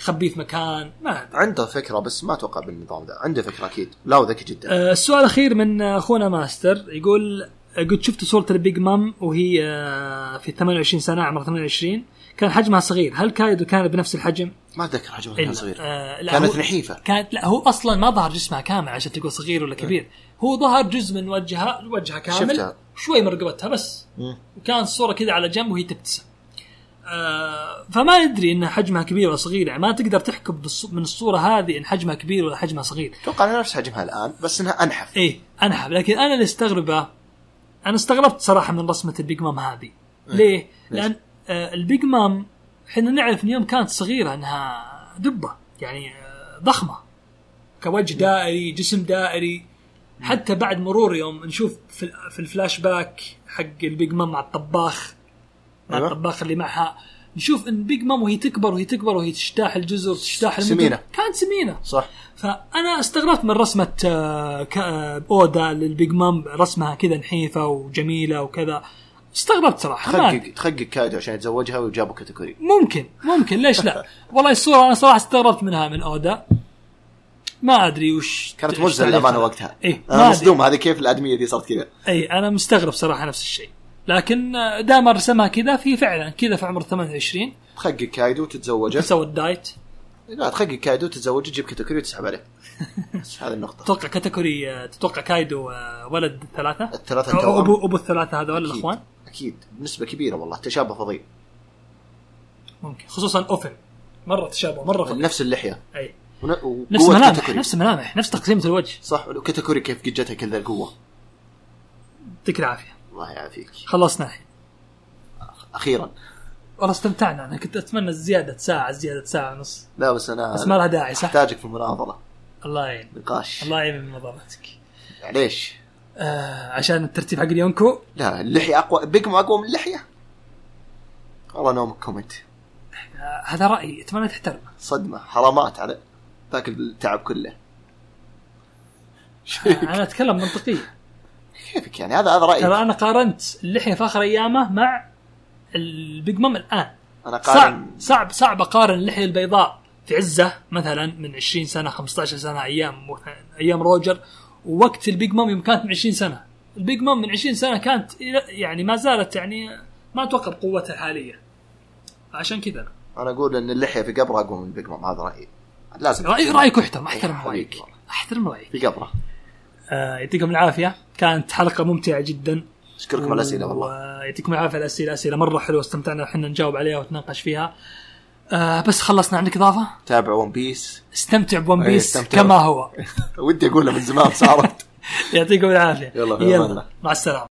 يخبيه في مكان ما أدري. عنده فكرة بس ما أتوقع بالنظام ده. عنده فكرة أكيد. لا ذكي جدا. آه، السؤال الأخير من أخونا ماستر يقول قد شفت صورة ال Big Mom وهي آه، في 28 سنة عمرها 28 كان حجمها صغير. هل كايدو كان بنفس الحجم؟ ما أتذكر حجمه إلا كان صغير. آه كانت نحيفة. كانت لا هو أصلا ما ظهر جسمها كامل عشان تقول صغير ولا كبير. هو ظهر جزء من وجهها وجهها كامل. شفتها. شوي من رقبتها بس. مم. وكان الصورة كذا على جنب وهي تبتسم. آه فما ندري إن حجمها كبير ولا صغير. يعني ما تقدر تحكم من الصورة هذه إن حجمها كبير ولا حجمها صغير. أتوقع نفس حجمها الآن بس إنها أنحف. إيه انحب لكن أنا اللي أستغربه أنا استغربت صراحة من رسمة البيج مام هذه. ليه؟ لأن آه ال Big Mom إحنا نعرف إن يوم كانت صغيرة إنها دبة يعني آه ضخمة. كوجه دائري جسم دائري. حتى بعد مرور يوم نشوف في, الفلاش باك حق ال Big Mom مع الطباخ مع أيوة. الطباخ اللي معها نشوف إن Big Mom وهي تكبر وهي تكبر وهي تجتاح الجزر تجتاح المدن. سمينة. كانت سمينة. صح. فأنا استغربت من رسمة آه، آه، أودا لل Big Mom رسمها كذا نحيفة وجميلة وكذا. استغربت صراحة. تحقق تحقق كايدو عشان يتزوجها وجابوا كاتاكوري. ممكن ممكن ليش لا؟ [LAUGHS] والله الصورة أنا صراحة استغربت منها من أودا. ما أدري وش كانت مزة. للأمانة وقتها. ما أنا. مصدوم هذه كيف الأدمية دي صارت كذا؟ اي أنا مستغرب صراحة نفس الشيء. لكن آه، دام رسمها كذا في فعلا كذا في عمر 28 تخقق كايدو وتتزوجه. سوى ال diet. لا تخقق كايدو تتزوج تجيب كاتاكوري وتسحب عليه. [LAUGHS] هذه النقطة. تتوقع كاتاكوري تتوقع كايدو ولد ثلاثة؟ الثلاثة أو ابو أبو الثلاثة هذول أكيد. الأخوان؟ أكيد. بنسبة كبيرة والله. تشابه فظيع. ممكن. خصوصا أوفن. مرة تشابه مرة فظيع. نفس اللحية. أي. ون- نفس ملامح كاتاكوري. نفس ملامح نفس تقسيمة الوجه. صح. وكاتاكوري كيف جتها كذا القوة يعطيك العافية. الله يعافيك. خلصنا. الحين أخيرا. والله استمتعنا. أنا كنت أتمنى زيادة ساعة زيادة ساعة ونص. لا بس أنا بس ما لها داعي صح؟ أحتاجك في مناظرة الله يعين. نقاش. الله يعين من نظرتك ليش؟ آه عشان الترتيب حق اليونكو. لا اللحية أقوى Big Mom أقوى من اللحية؟ والله no comment آه هذا رأيي. أتمنى تحترمه صدمة حرامات على ذاك التعب كله. أنا أتكلم منطقيا. كيفك يعني؟ هذا هذا رأيي. ترى أنا قارنت اللحية في آخر أيامه مع ال Big Mom الآن. أنا صعب قارن. صعب صعب أقارن اللحية البيضاء في عزة مثلا من 20 سنة 15 سنة أيام أيام روجر ووقت ال Big Mom يوم كانت من 20 سنة. ال Big Mom من 20 سنة كانت يعني ما زالت يعني ما أتوقع بقوتها الحالية. عشان كذا. أنا أقول إن اللحية في قبره أقوى من ال Big Mom هذا رأيي. لازم رايي رأيك أحترم أحترم حبيبي. رأيك. أحترم رأيك. في قبره آه يعطيكم العافية. كانت حلقة ممتعة جدا. أشكركم على الأسئلة والله. ويعطيكم العافية الأسئلة. أسئلة مرة حلوة استمتعنا إحنا نجاوب عليها ونتناقش فيها. آه بس خلصنا. عندك إضافة؟ تابعوا One Piece استمتع ب One إيه، Piece استمتعوا. كما هو. [LAUGHS] ودي أقولها من زمان صارت. [LAUGHS] يعطيكم العافية. يلا، الله. مع السلامة.